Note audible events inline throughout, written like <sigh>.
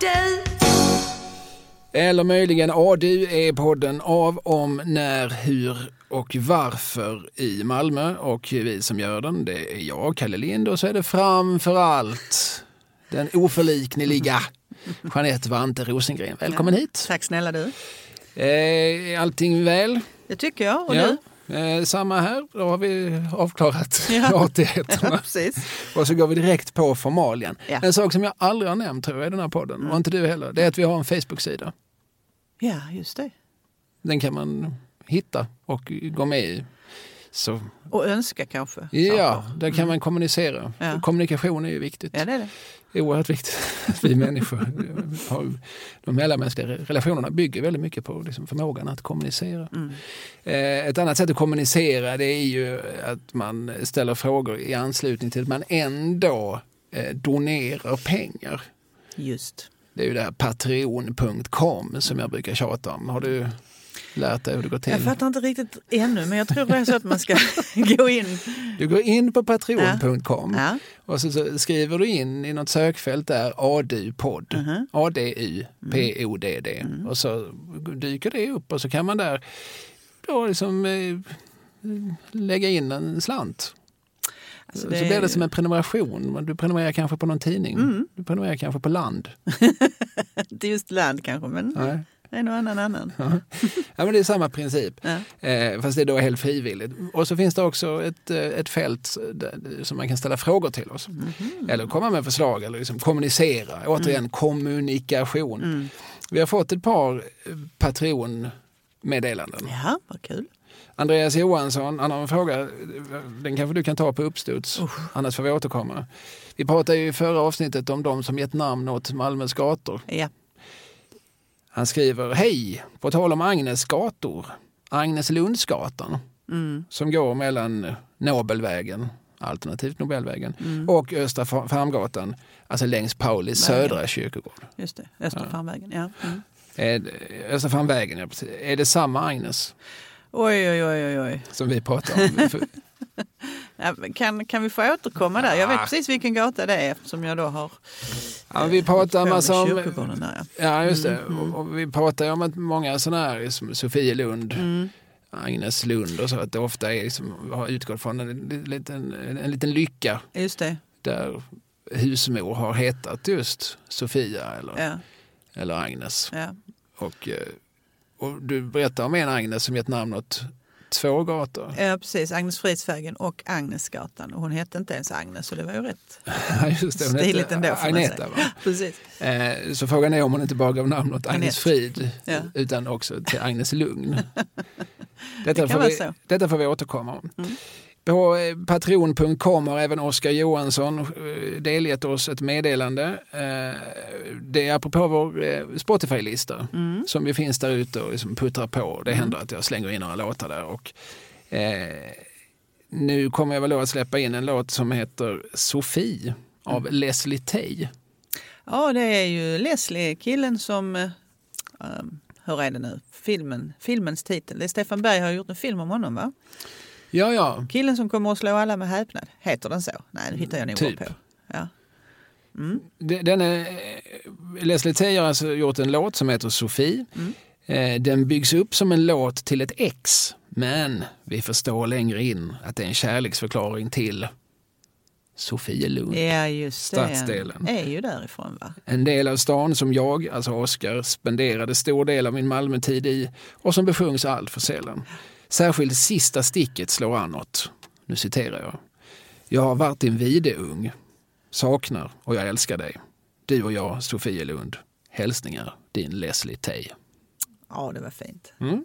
du. Eller möjligen ADU är podden av, om, när, hur och varför i Malmö. Och vi som gör den, det är jag, Kalle Lind, och så är det framför allt den oförlikneliga Jeanette Vante Rosengren. Välkommen hit! Tack snälla du. Eh, allting väl? Det tycker jag. Och Ja. du? Eh, samma här, då har vi avklarat <laughs> Ja. artigheterna. Precis. Och så går vi direkt på formalien. Ja. En sak som jag aldrig har nämnt tror jag i den här podden, och inte du heller, det är att vi har en Facebook-sida. Ja, just det. Den kan man hitta och gå med i. Så, Och önska kanske. ja, saker. där kan man kommunicera. Ja. Kommunikation är ju viktigt. Ja, det är det. Oerhört viktigt. <laughs> Att vi människor har, de mellanmänskliga relationerna bygger väldigt mycket på liksom förmågan att kommunicera. Mm. Eh, Ett annat sätt att kommunicera det är ju att man ställer frågor i anslutning till att man ändå eh, donerar pengar. Just. Det är ju det här patreon.com som jag brukar tjata om. Har du lärt dig hur det går till? Jag fattar inte riktigt ännu, men jag tror det är så att man ska <laughs> gå in. Du går in på patreon.com Ja. och så, så skriver du in i något sökfält där ADU-podd. Mhm. A-D-U-P-O-D-D. Och så dyker det upp och så kan man där då liksom eh, lägga in en slant. Alltså, Så det blir är- det som en prenumeration. Du prenumererar kanske på någon tidning. Mm. Du prenumererar kanske på Land. <laughs> Inte just land kanske, men Nej. En och annan annan. Ja, men det är samma princip. Ja. Eh, fast det är då helt frivilligt. Och så finns det också ett, eh, ett fält där, som man kan ställa frågor till oss. Eller komma med förslag eller liksom kommunicera. Återigen kommunikation. Mm. Vi har fått ett par eh, Patreon-meddelanden. Ja, vad kul. Andreas Johansson, han har en fråga. Den kanske du kan ta på uppstuds. Annars får vi återkomma. Vi pratade ju i förra avsnittet om de som gett namn åt Malmös gator. Ja. Han skriver, hej, på tal om Agnes gator. Agnes Lundsgatan Mm. som går mellan Nobelvägen, alternativt Nobelvägen, Mm. och Östra Fa- Farmgatan, alltså längs Paulis södra kyrkogård. Just det, Östra Farmvägen. Ja. Mm. Är Östra Farmvägen, ja, precis. Är det samma Agnes oj, oj, oj, oj. som vi pratar om? <laughs> Kan, kan vi få återkomma där? Jag vet precis vilken gata det är eftersom jag då har ja, vi pratar på massa om... där. Ja. Ja, just det. Mm, Och, och vi pratar om att många sådana här, som Sofielund, Mm. Agnes Lund och så, att det ofta är liksom, har utgått från en, liten, en liten lycka Just det. där husmor har hetat just Sofia eller, Ja, eller Agnes. ja. Och, eh, och du berättar om en Agnes som gett namn åt två gator. ja, precis. Agnes Fridsvägen och Agnesgatan. Och hon hette inte ens Agnes så det var ju rätt <laughs> Just det, hon stiligt ändå. Agneta. Va? <laughs> Precis. Eh, Så frågan är om hon inte bara gav namn åt Agnes Anette. Frid Ja. utan också till Agnes Lugn. <laughs> Detta, kan får vi, detta får vi återkomma om. Mm. På patreon.com har även Oskar Johansson eh, delgett oss ett meddelande. Eh, Det är apropå vår eh, Spotify-lista Mm. som ju finns där ute och liksom puttrar på. Det händer att jag slänger in några låtar där. Och, eh, nu kommer jag väl då att släppa in en låt som heter Sofie av Mm. Leslie Tay. Ja, det är ju Leslie, killen som... eh, hur är det nu? Filmen, filmens titel. Det är Stefan Berg har gjort en film om honom, va? Ja, ja. Killen som kommer att slå alla med häpnad. Heter den så? Nej, det hittar jag nog Typ. på. Ja. Mm. Det- Den är, Leslie Tay har alltså gjort en låt som heter Sofie. Mm. Eh, Den byggs upp som en låt till ett ex. Men vi förstår längre in att det är en kärleksförklaring till Sofielund. Ja, just Stadsdelen. det. är ju därifrån, va? En del av stan som jag, alltså Oskar, spenderade stor del av min Malmötid i och som besjungs allt för sällan. Särskilt sista sticket slår an något. Nu citerar jag. Jag har varit din videung, saknar och jag älskar dig. Du och jag, Sofielund. Hälsningar, din Leslie Tay. Ja, det var fint. Mm.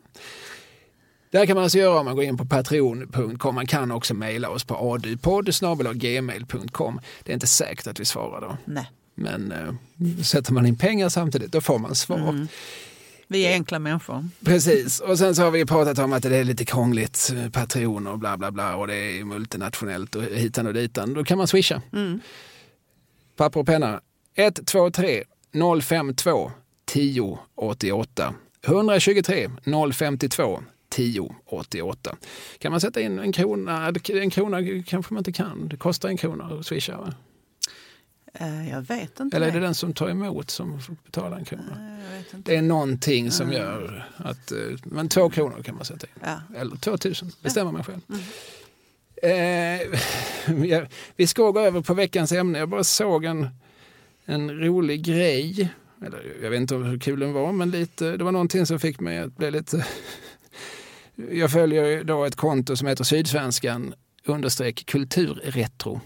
Det här kan man alltså göra om man går in på patreon.com. Man kan också mejla oss på adupodd gmail.com. Det är inte säkert att vi svarar då. Nej. Men eh, sätter man in pengar samtidigt då får man svar. Mm. Vi är enkla människor. Precis, och sen så har vi pratat om att det är lite krångligt, eh, Patreon och bla bla bla och det är multinationellt och hitan och ditan. Då kan man swisha. Mm. Papper och penna. 123 052 10 88. 123 052 10 88. Kan man sätta in en krona? En krona kanske man inte kan. Det kostar en krona att swisha. Va? Eh, jag vet inte. Eller är det den som tar emot som får betala en krona? Inte. Det är någonting som gör att, eh, men två kronor kan man sätta in. Ja. Eller 2000, bestämmer man själv. Eh, <laughs> ja, vi ska gå över på veckans ämne. Jag bara såg en, en rolig grej. Eller, jag vet inte hur kul den var, men lite, det var någonting som fick mig att bli lite... <laughs> Jag följer då ett konto som heter Sydsvenskan understreck kulturretro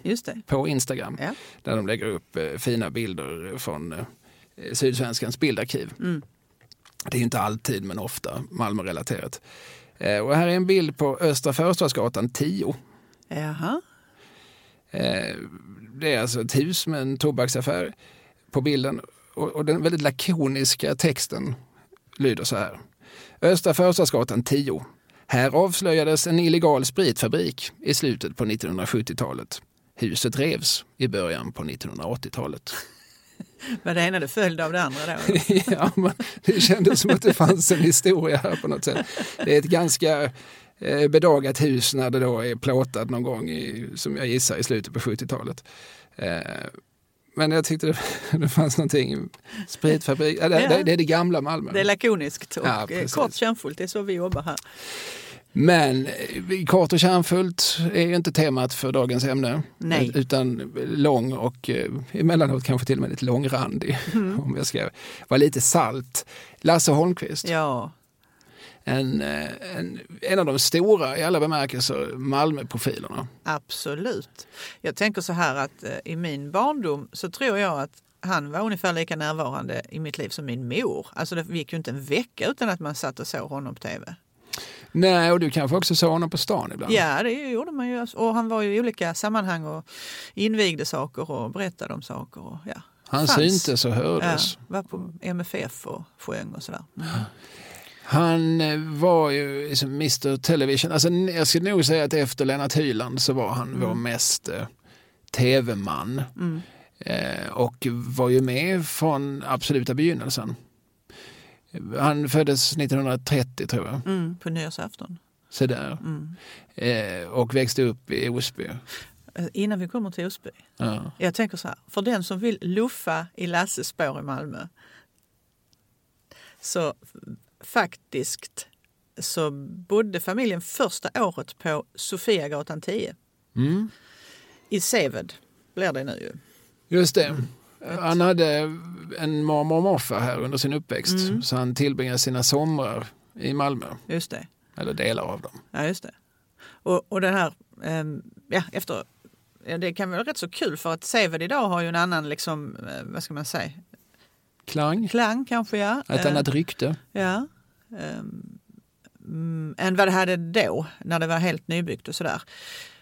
på Instagram. Ja. Där de lägger upp eh, fina bilder från eh, Sydsvenskans bildarkiv. Mm. Det är inte alltid men ofta Malmö-relaterat. Eh, och här är en bild på Östra Förstadsgatan 10. Jaha. Eh, det är alltså ett hus med en tobaksaffär på bilden. Och, och den väldigt lakoniska texten lyder så här. Östra Förstadsgatan 10. Här avslöjades en illegal spritfabrik i slutet på 1970-talet. Huset revs i början på 1980-talet. <laughs> Var det ena det följde av det andra då? <laughs> ja, men det kändes som att det fanns en historia här på något sätt. Det är ett ganska eh, bedagat hus när det då är plåtat någon gång, i, som jag gissar, i slutet på 70-talet. Eh, men jag tyckte det, <laughs> det fanns någonting, spritfabrik, ja, det, det, det är det gamla Malmö. Det är lakoniskt och Ja, eh, precis. kort kärnfullt. Det är så vi jobbar här. Men eh, kort och kärnfullt är ju inte temat för dagens ämne. Nej. Utan lång och eh, emellanåt kanske till och med lite långrandig. Mm. <laughs> Om jag ska vara lite salt. Lasse Holmqvist. Ja, en, eh, en, en av de stora i alla bemärkelser Malmöprofilerna. absolut. Jag tänker så här att eh, i min barndom så tror jag att han var ungefär lika närvarande i mitt liv som min mor. Alltså det gick ju inte en vecka utan att man satt och såg honom på tv. Nej, och du kanske också såg honom på stan ibland? Ja, det gjorde man ju. Och han var ju i olika sammanhang och invigde saker och berättade om saker. Och, ja. Han Fanns. syntes och Ja, hördes. var på MFF och sjöng och sådär. Mm. <gasps> Han eh, var ju liksom Mr Television. Alltså, jag skulle nog säga att efter Lennart Hyland så var han vår mest eh, tv-man. Mm. Eh, och var ju med från absoluta begynnelsen. Han föddes 1930 tror jag. Mm, på nyårsafton. Så där. Mm. Eh, och växte upp i Osby. Eh, Innan vi kommer till Osby. Ja. Jag tänker så här, för den som vill luffa i Lasses spår i Malmö. Så faktiskt så bodde familjen första året på Sofiagatan 10 Mm. i Seved blir det nu ju. Just det. Han hade en mormor och morfar här under sin uppväxt. Mm. Så han tillbringade sina somrar i Malmö. Just det. Eller delar av dem. Ja, just det. Och, och den här, ehm, ja, efter, det kan vara rätt så kul för att Seved idag har ju en annan, liksom, eh, vad ska man säga, Klang. klang kanske ja. Ett Eh, annat rykte. Ja. Ehm, mm, än vad det hade då, när det var helt nybyggt och sådär.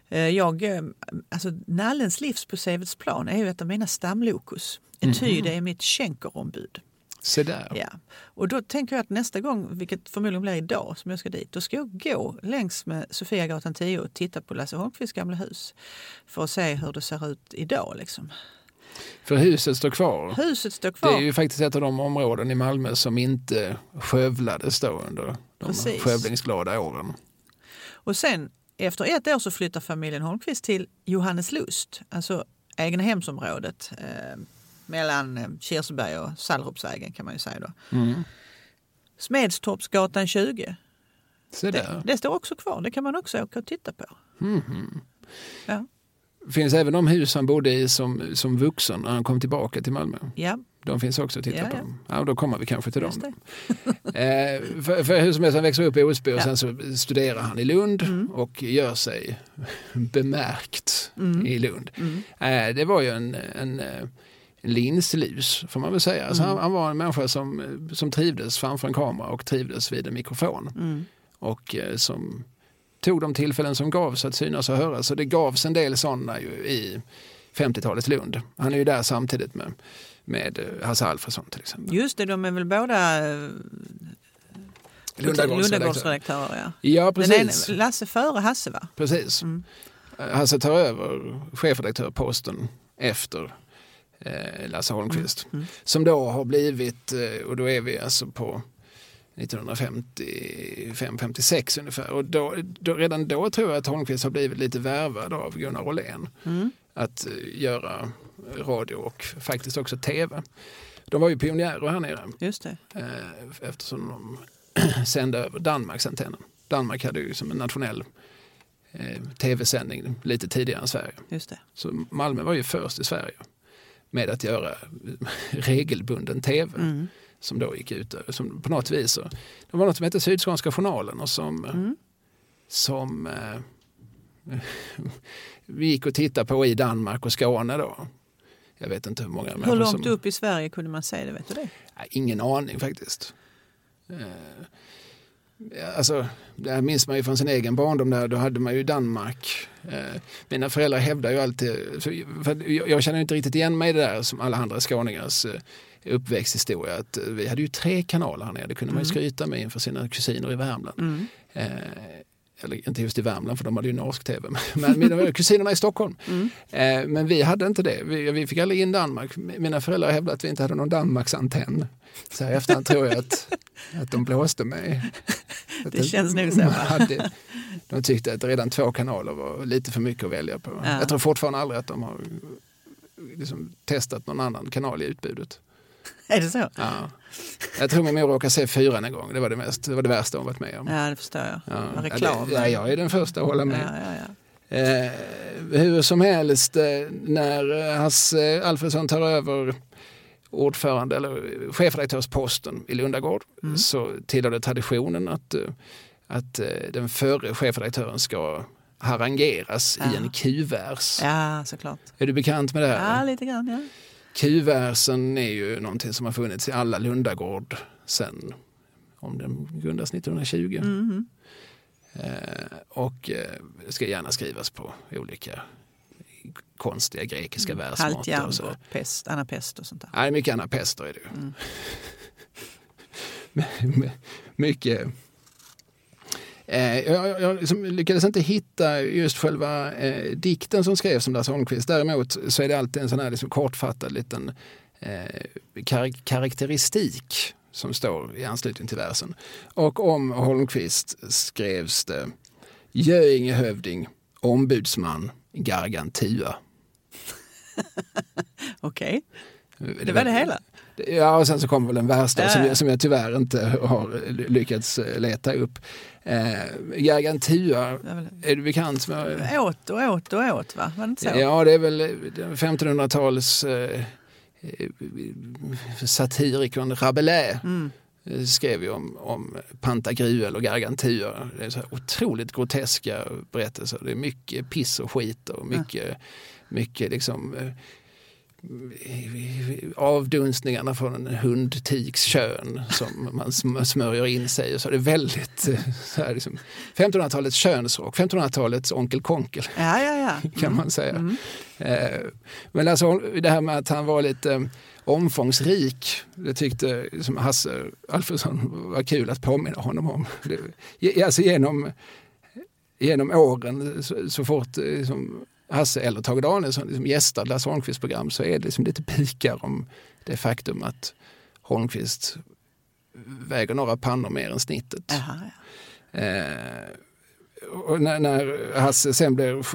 Eh, Jag, eh, alltså Nallens livs på Sevedsplan är ju ett av mina stamlokus. Ty det är mitt skänkerombud. Se där. Ja. Och då tänker jag att nästa gång, vilket förmodligen blir idag som jag ska dit, då ska jag gå längs med Sofiagatan 10 och titta på Lasse Holmqvists gamla hus. För att se hur det ser ut idag. Liksom. För huset står kvar. Huset står Det kvar. är ju faktiskt ett av de områden i Malmö som inte skövlades då under de Precis. skövlingsglada åren. Och sen efter ett år så flyttar familjen Holmqvist till Johanneslust, alltså egnahemsområdet eh, mellan eh, Kirseberg och Sallerupsvägen kan man ju säga då. Mm. Smedstorpsgatan 20, Se det, där. det står också kvar. Det kan man också åka och titta på. Mhm. Ja, finns även de hus han bodde i som, som vuxen när han kom tillbaka till Malmö. ja De finns också att titta Ja, på. ja. Ja, då kommer vi kanske till just dem. <laughs> Eh, för, för hur som helst, han växer upp i Osby och Ja. sen så studerar han i Lund Mm. och gör sig <laughs> bemärkt i Lund. Mm. Eh, det var ju en, en, en linslus får man väl säga. Alltså Mm. han, han var en människa som, som trivdes framför en kamera och trivdes vid en mikrofon. Mm. Och eh, som tog de tillfällen som gavs att synas och höras. Så det gavs en del sådana ju i 50-talets Lund. Han är ju där samtidigt med, med eh, Hasse Alfredson till exempel. Just det, de är väl båda eh, Lundagårdsredaktör. Lundagårdsredaktörer. Ja. Ja, Den precis. ene, Lasse före Hasse va? precis. Mm. Hasse tar över chefredaktörposten efter eh, Lasse Holmqvist. Mm. Som då har blivit, eh, och då är vi alltså på 1955-56 ungefär. Och då, då, redan då tror jag att Holmqvist har blivit lite värvad av Gunnar Åhlén. Mm. att eh, göra radio och faktiskt också tv. De var ju pionjärer här nere Just det. eh, eftersom de <clears throat> sände över Danmarks antennen. Danmark hade ju som en nationell eh, tv-sändning lite tidigare än Sverige. Just det. Så Malmö var ju först i Sverige med att göra <laughs> regelbunden tv Mm. Som då gick ut som på något vis. så- Det var något som hette Sydskånska journalen och som, Mm. som eh, <laughs> vi gick och tittade på i Danmark och Skåne då. Jag vet inte hur många Hur långt som... upp i Sverige kunde man se det? Vet du det? Ingen aning faktiskt. Eh, Alltså, det här minns man ju från sin egen barndom. Där, då hade man ju Danmark. Eh, Mina föräldrar hävdar ju alltid, för, för jag, känner inte riktigt igen mig i det där som alla andra skåningars eh, uppväxthistoria. Att vi hade ju tre kanaler här nere, det kunde man ju skryta med inför sina kusiner i Värmland. Mm. Eh, eller inte just i Värmland för de hade ju norsk tv, <laughs> men mina <laughs> kusinerna i Stockholm. Mm. Eh, men vi hade inte det. Vi, vi fick aldrig in Danmark. Mina föräldrar hävdade att vi inte hade någon Danmarksantenn. Så här efterhand tror jag att, <laughs> att de blåste mig. Att Det känns nog så? Hade, de tyckte att redan två kanaler var lite för mycket att välja på. Ja. Jag tror fortfarande aldrig att de har liksom testat någon annan kanal i utbudet. <laughs> Är det så? Ja. Jag tror min mor råkade se fyran en gång. Det var det, mest, det, var det värsta hon varit med om. Ja, det förstår jag. Ja. Reklam. Ja, det, ja, jag är den första att hålla med. Ja, ja. Eh, hur som helst, eh, när eh, Hasse Alfredsson tar över ordförande eller chefredaktörsposten i Lundagård Mm. så tillhör det traditionen att, eh, att den förre chefredaktören ska harangeras i Ja. en kuvers. ja, såklart. Är du bekant med det här? Ja, lite grann. Ja. Kuversen är ju någonting som har funnits i alla Lundagård sen om den grundas 1920. Mhm. Eh, och eh, ska gärna skrivas på olika konstiga grekiska versmått. Haltjärn och så. och pest, anapest och sånt där. Är mycket anapester är det ju. Mm. <laughs> My- mycket. Eh, jag jag, liksom lyckades inte hitta just själva eh, dikten som skrevs om Lasse Holmqvist. Däremot så är det alltid en sån här liksom kortfattad liten eh, kar- karaktäristik som står i anslutning till versen. Och om Holmqvist skrevs det Göingehövding, ombudsman, Gargantua. <laughs> Okej, det var det hela. Ja, och sen så kommer väl en vers då, Ja, som, ja. jag, som jag tyvärr inte har lyckats leta upp. Eh, väl- är du bekant med? Åt och åt och åt, va? Var det inte så? Ja, det är väl 1500-tals eh, eh, satirikern Rabelais Mm. eh, skrev ju om, om Pantagruel och Gargantua. Det är så otroligt groteska berättelser. Det är mycket piss och skit och mycket, mycket liksom eh, avdunstningarna från en hundtiks kön som man sm- smörjer in sig och så. Det är väldigt eh, så här liksom, 1500-talets könsrock, 1500-talets onkel Konkel Ja, ja, ja. <laughs> kan man säga. Mm. Eh, Men alltså det här med att han var lite eh, omfångsrik, det tyckte som Hasse Alfredsson var kul att påminna honom om. Det, alltså genom, genom åren, så, så fort eh, som Hasse eller Tage Danielsson liksom gästar Lasse Holmqvists program så är det liksom lite pikar om det faktum att Holmqvist väger några pannor mer än snittet. Jaha, ja. Eh, och när, när Hasse sen blev,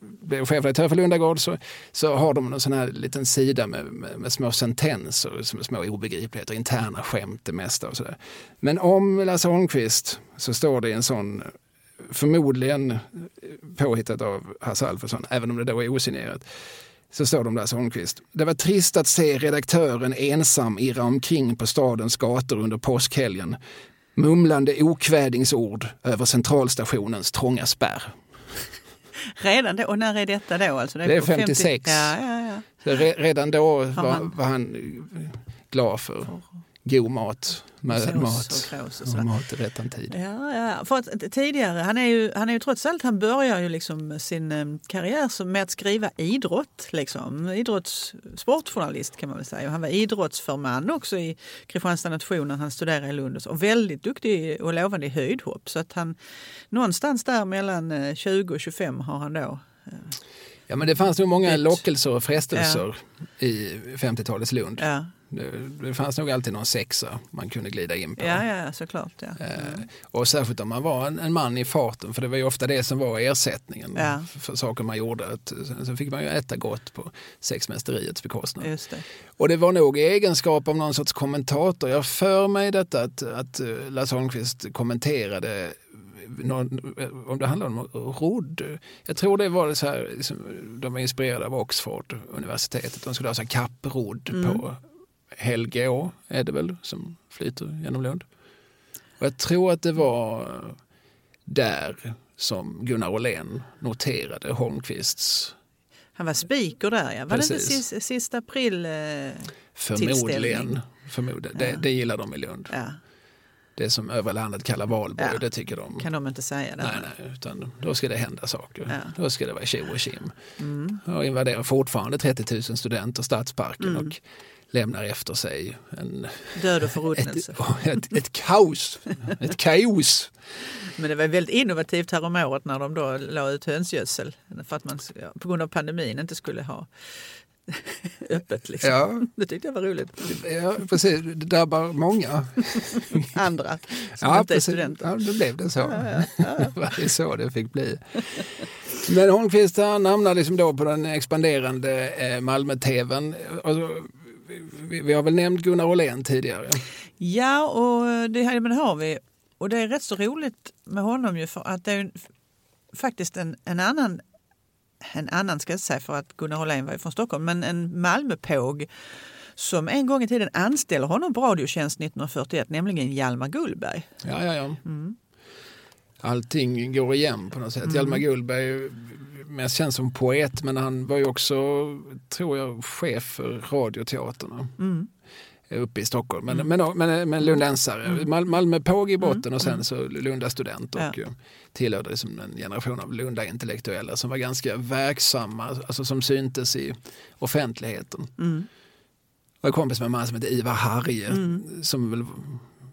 blev chefredaktör för Lundagård så, så har de en sån här liten sida med, med, med små sentenser, som är små obegripligheter, interna skämt det mesta och sådär. Men om Lasse Holmqvist så står det i en sån, förmodligen påhittat av Hasse Alfredsson, även om det då är osignerat, så står det om Lasse Holmqvist. Det var trist att se redaktören ensam irra omkring på stadens gator under påskhelgen mumlande okvädingsord över centralstationens trånga spärr. Redan då? Och när är detta då? Alltså Det är på 50 56. Ja, ja, ja. Re, redan då var, var han glad för god mat, med Sås mat och och och mat i rättan tid. Ja, ja. För att tidigare, han är, ju, han är ju trots allt, han börjar ju liksom sin eh, karriär med att skriva idrott. Liksom. Idrotts, sportjournalist kan man väl säga. Och han var idrottsförman också i Kristianstad nation när han studerade i Lund. och väldigt duktig och lovande i höjdhopp. Så att han någonstans där mellan eh, 20 och 25 har han då Ja, men det fanns nog många lockelser och frestelser i 50-talets Lund. Ja. Det, det fanns nog alltid någon sexa man kunde glida in på. Ja, ja såklart. Ja. Eh, och särskilt om man var en, en, man i farten, för det var ju ofta det som var ersättningen ja. för, saker man gjorde. Att, sen fick man ju äta gott på sexmästeriets bekostnad. Just det. Och det var nog i egenskap av någon sorts kommentator. Jag för mig detta att, att eh, Lasse Holmqvist kommenterade någon, om det handlar om rodd. Jag tror det var så här, liksom, de var inspirerade av Oxford universitetet. De skulle ha så kapprodd mm. på Helgeå är det väl som flyter genom Lund. Och jag tror att det var där som Gunnar Åhlén noterade Holmqvists han var speaker där ja. Var Precis. det inte sista, sista april eh, Förmodligen. Förmodligen. Ja. Det, det gillar de i Lund. Ja. Det som övriga landet kallar valborg, ja. det tycker de. Kan de inte säga det? Nej, nej utan då ska det hända saker. Ja. Då ska det vara tjo och kim. Mm. Och invaderar fortfarande 30 000 studenter Stadsparken mm. och lämnar efter sig en, död och förruttnelse. <laughs> Ett, ett, ett, kaos. ett kaos. Men det var väldigt innovativt här om året när de då la ut hönsgödsel för att man på grund av pandemin inte skulle ha <laughs> öppet. Liksom. Ja. Det tyckte jag var roligt. Ja, precis. Det drabbar många. <laughs> Andra som ja, inte precis. är studenter. Ja, då blev det så. Ja, ja, ja. <laughs> det var så det fick bli. Men Holmqvist han hamnade liksom då på den expanderande eh, Malmö-tvn. Alltså, vi, vi, har väl nämnt Gunnar Åhlén tidigare? Ja, och det, men det har vi. Och det är rätt så roligt med honom ju för att det är faktiskt en, en annan en annan ska jag säga för att Gunnar Åhlén var ju från Stockholm, men en Malmöpåg som en gång i tiden anställer honom på Radiotjänst 1941, nämligen Hjalmar Gullberg. Ja, ja, ja. Mm. Allting går igen på något sätt. Mm. Hjalmar Gullberg mest känd som poet men han var ju också, tror jag, chef för Radioteatern. Mm uppe i Stockholm. Men, mm. men, men, men lundensare. Mm. Mal, Malmö påg i botten och sen mm. så Lunda student och ja. tillhörde liksom en generation av Lunda intellektuella som var ganska verksamma, alltså som syntes i offentligheten. Mm. Jag är kompis med en man som heter Ivar Harje mm. som väl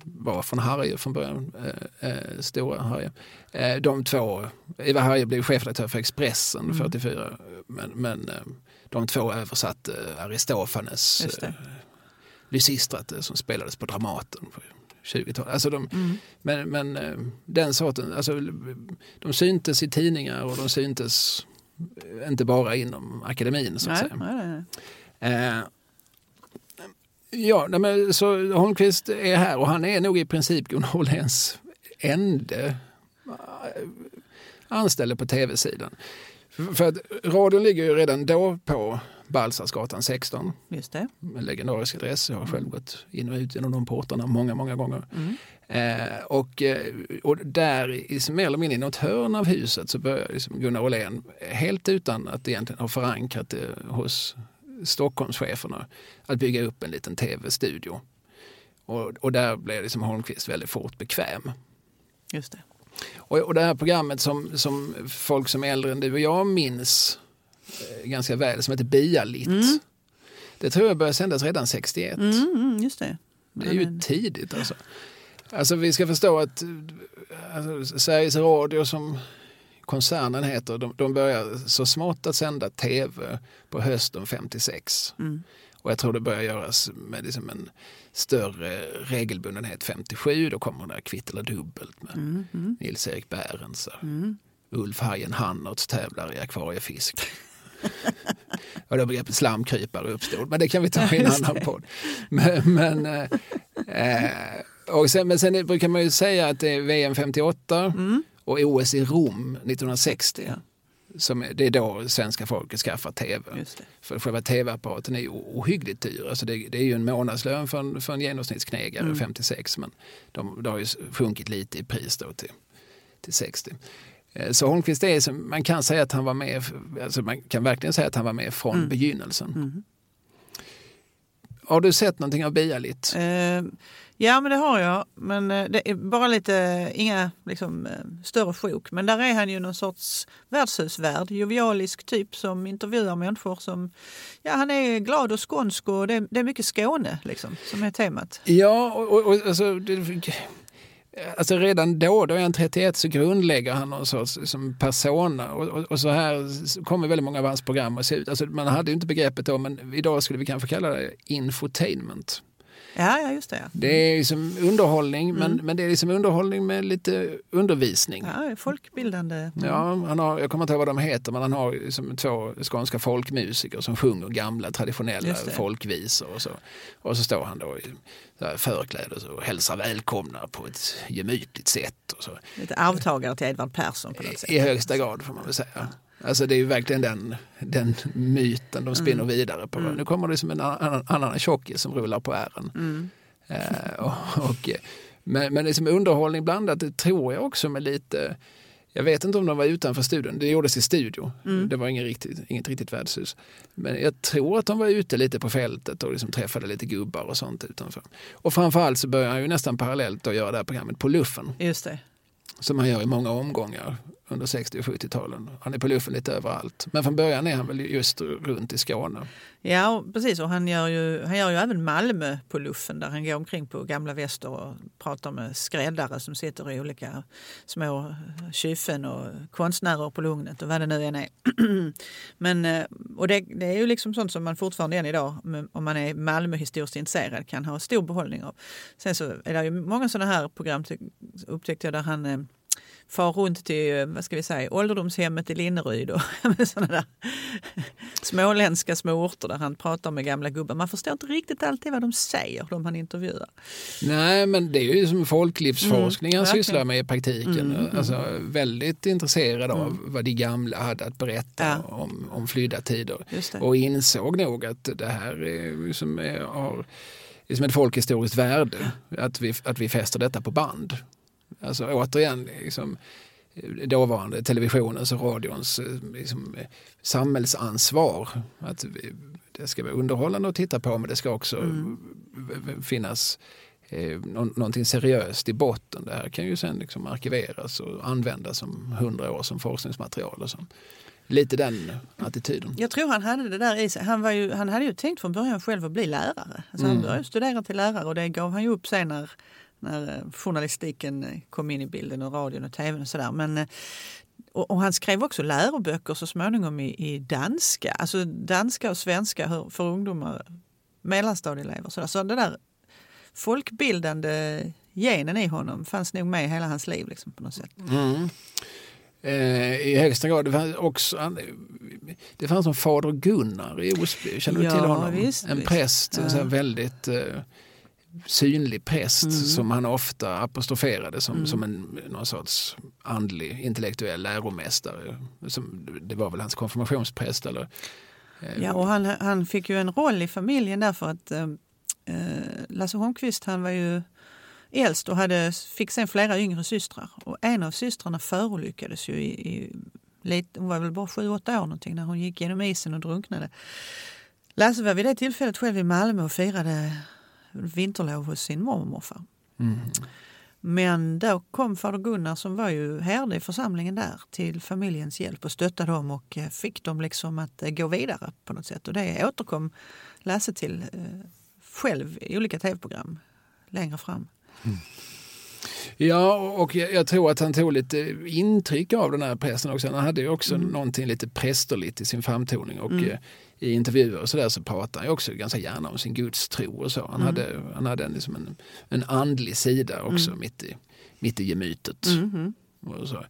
var från Harje från början, eh, eh, stora Harje. Eh, de två, Ivar Harje blev chefredaktör för Expressen mm. 44 men, men eh, de två översatte Aristofanes Lysistrat som spelades på Dramaten på 20-talet. Alltså de, mm. Men, men eh, den sorten, alltså, de syntes i tidningar och de syntes inte bara inom akademin så att nej, säga. Nej, nej. Eh, ja, men, så Holmqvist är här och han är nog i princip Gunnar Åhléns ende eh, anställde på tv-sidan. För att radion ligger ju redan då på Balsarsgatan 16. Just det. En legendarisk adress. Jag har själv gått in och ut genom de portarna många, många gånger. Mm. Eh, och, eh, och där, i, mer eller mindre i något hörn av huset, så börjar liksom Gunnar Åhlén, helt utan att egentligen ha förankrat det hos Stockholmscheferna, att bygga upp en liten tv-studio. Och, och där blev liksom Holmqvist väldigt fort bekväm. Just det. Och, och det här programmet som, som folk som är äldre än du och jag minns Eh, ganska väl som heter Bialit. Mm. Det tror jag började sändas redan 61. Mm, mm, just det. det är ju tidigt alltså. Alltså vi ska förstå att alltså, Sveriges Radio som koncernen heter, de, de börjar så smått att sända tv på hösten 56. Mm. Och jag tror det börjar göras med liksom en större regelbundenhet 57. Då kommer det Kvitt eller dubbelt med mm. mm. Nils-Erik Bärens. Mm. Ulf Hajen Hannertz tävlar i akvariefisk. <laughs> och då begreppet slamkrypare uppstod. Men det kan vi ta <laughs> i en annan podd. Men, men, eh, eh, och sen, men sen brukar man ju säga att det är VM 58 mm. och OS i Rom 1960. Ja. Som, det är då svenska folket skaffar tv. För själva tv-apparaten är ju ohyggligt dyr. Alltså det, det, är ju en månadslön för en, för en genomsnittsknegare mm. 56 men de, de har ju sjunkit lite i pris då till, till 60. Eh, så Holmqvist är, man kan säga att han var med, alltså man kan verkligen säga att han var med från mm. begynnelsen. Mm. Har du sett någonting av Bialit? Uh, ja, men det har jag. Men eh, det är bara lite, inga liksom, större sjok. Men där är han ju någon sorts värdshusvärd, jovialisk typ som intervjuar människor som, ja han är glad och skånsk och det, det är mycket Skåne liksom som är temat. Ja, och, och alltså, det, Alltså redan då, då är han 31, så grundlägger han någon sorts som persona. Och, och, och, så här kommer väldigt många av hans program att se ut. Alltså, man hade ju inte begreppet då, men idag skulle vi kanske kalla det infotainment. Ja, ja just det. Det är liksom underhållning, mm. men, men det är liksom underhållning med lite undervisning. Ja, folkbildande. Mm. Ja, han har, jag kommer inte ihåg vad de heter, men han har liksom två skånska folkmusiker som sjunger gamla traditionella folkvisor. Och så, och så står han då i förkläde och hälsar välkomna på ett gemytligt sätt. Och så. Lite arvtagare till Edvard Persson på något sätt. I högsta grad får man väl säga. Alltså det är ju verkligen den, den myten de spinner mm. vidare på. Mm. Nu kommer det som en annan, annan tjockis som rullar på ären. Mm. Eh, och, och, men, men liksom underhållning blandat, det tror jag också med lite jag vet inte om de var utanför studion. Det gjordes i studio. Mm. Det var inget riktigt, inget riktigt värdshus. Men jag tror att de var ute lite på fältet och liksom träffade lite gubbar och sånt utanför. Och framförallt så började han ju nästan parallellt att göra det här programmet på luffen. Just det. Som han gör i många omgångar under 60 och 70-talen. Han är på luffen lite överallt. Men från början är han väl just runt i Skåne. Ja, precis. Och han gör, ju, han gör ju även Malmö på luffen där han går omkring på gamla väster och pratar med skräddare som sitter i olika små kyffen och konstnärer på Lugnet och vad det nu än är. <clears throat> Men, eh, och det, det, är ju liksom sånt som man fortfarande än idag, om man är Malmöhistoriskt intresserad, kan ha stor behållning av. Sen så är det ju många sådana här program upptäckte jag där han eh, far runt till vad ska vi säga, ålderdomshemmet i Linneryd och <laughs> sådana där småländska små orter där han pratar med gamla gubbar. Man förstår inte riktigt alltid vad de säger, de han intervjuar. Nej, men det är ju som folklivsforskning mm, han sysslar med i praktiken. Mm, mm, alltså, väldigt intresserad av mm. vad de gamla hade att berätta ja. om, om flydda tider. Och insåg nog att det här är, som är, har liksom ett folkhistoriskt värde, att vi, att vi fäster detta på band. Alltså återigen, liksom, dåvarande televisionens och radions liksom, samhällsansvar. Att det ska vara underhållande att titta på men det ska också mm. finnas eh, någonting seriöst i botten. Det här kan ju sen liksom arkiveras och användas om hundra år som forskningsmaterial. Och så. Lite den attityden. Jag tror han hade det där i sig. Han, var ju, han hade ju tänkt från början själv att bli lärare. Alltså mm. Han började studera till lärare och det gav han ju upp sen när när eh, journalistiken eh, kom in i bilden och radion och tvn och sådär. Men eh, och, och, han skrev också läroböcker så småningom i, i danska, alltså danska och svenska för ungdomar, mellanstadieelever. Så, så det där folkbildande genen i honom fanns nog med hela hans liv liksom, på något sätt. Mm. Eh, I högsta grad. Det fanns, också, det fanns en fader Gunnar i Osby, känner du ja, till honom? Visst, en präst, ja. väldigt eh, synlig präst mm. som han ofta apostroferade som, mm. som en någon sorts andlig intellektuell läromästare. Som, det var väl hans konfirmationspräst eller? Eh, ja, och han, han fick ju en roll i familjen därför att eh, eh, Lasse Holmqvist han var ju äldst och hade, fick sen flera yngre systrar. Och en av systrarna förolyckades ju i, i lite, hon var väl bara sju, åtta år någonting när hon gick genom isen och drunknade. Lasse var vid det tillfället själv i Malmö och firade vinterlov hos sin mormor och morfar. Mm. Men då kom fader Gunnar som var ju herde i församlingen där till familjens hjälp och stöttade dem och eh, fick dem liksom att eh, gå vidare på något sätt. Och det återkom Lasse till eh, själv i olika tv-program längre fram. Mm. Ja, och jag, tror att han tog lite intryck av den här prästen också. Han hade ju också mm. någonting lite prästerligt i sin framtoning och mm i intervjuer och sådär så pratar han också ganska gärna om sin gudstro och så. Han mm. hade, han hade en, liksom en, en andlig sida också mm. mitt, i, mitt i gemytet. Mm. Och så.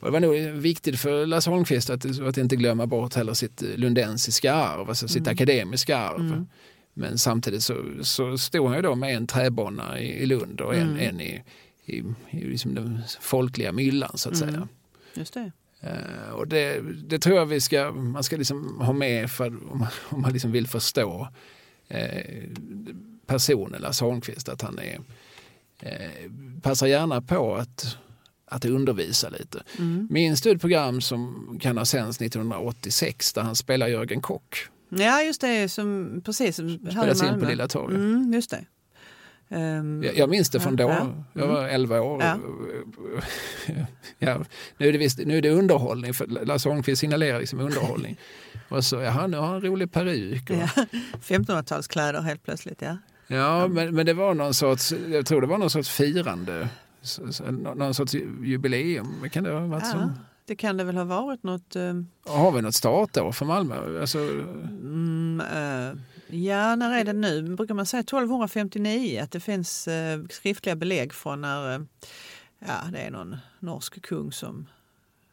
Och det var nog viktigt för Lasse Holmqvist att, att inte glömma bort heller sitt lundensiska arv, alltså sitt mm. akademiska arv. Mm. Men samtidigt så, så stod han ju då med en träbonna i, i Lund och en, mm. en i, i, i liksom den folkliga myllan så att säga. Just det. Uh, och det, det, tror jag vi ska, man ska liksom ha med för, om man, om man liksom vill förstå uh, personen Lasse Holmqvist, att han är, uh, passar gärna på att, att undervisa lite. Mm. Minns ett program som kan ha sänts 1986 där han spelar Jörgen Kock? Ja, just det. Som, precis. Spelades in på Lilla torget. Mm, just det. Um, jag, jag minns det från då. Ja. Jag var 11 mm. år. Ja. <laughs> ja. nu, är det visst, nu är det underhållning, för Lasse Holmqvist signalerar liksom underhållning. <laughs> och så, jaha, nu har han en rolig peruk. Och... Ja. <laughs> 1500-talskläder helt plötsligt, ja. Ja, men, men det var någon sorts, jag tror det var någon sorts firande Så, så, någon sorts jubileum, kan det ha varit? Ja, Som? det kan det väl ha varit något... eh, Har vi något startår för Malmö? Alltså, Mm, eh, ja, när är det nu? Brukar man säga 1259 att det finns eh, skriftliga belägg från när eh, ja, det är någon norsk kung som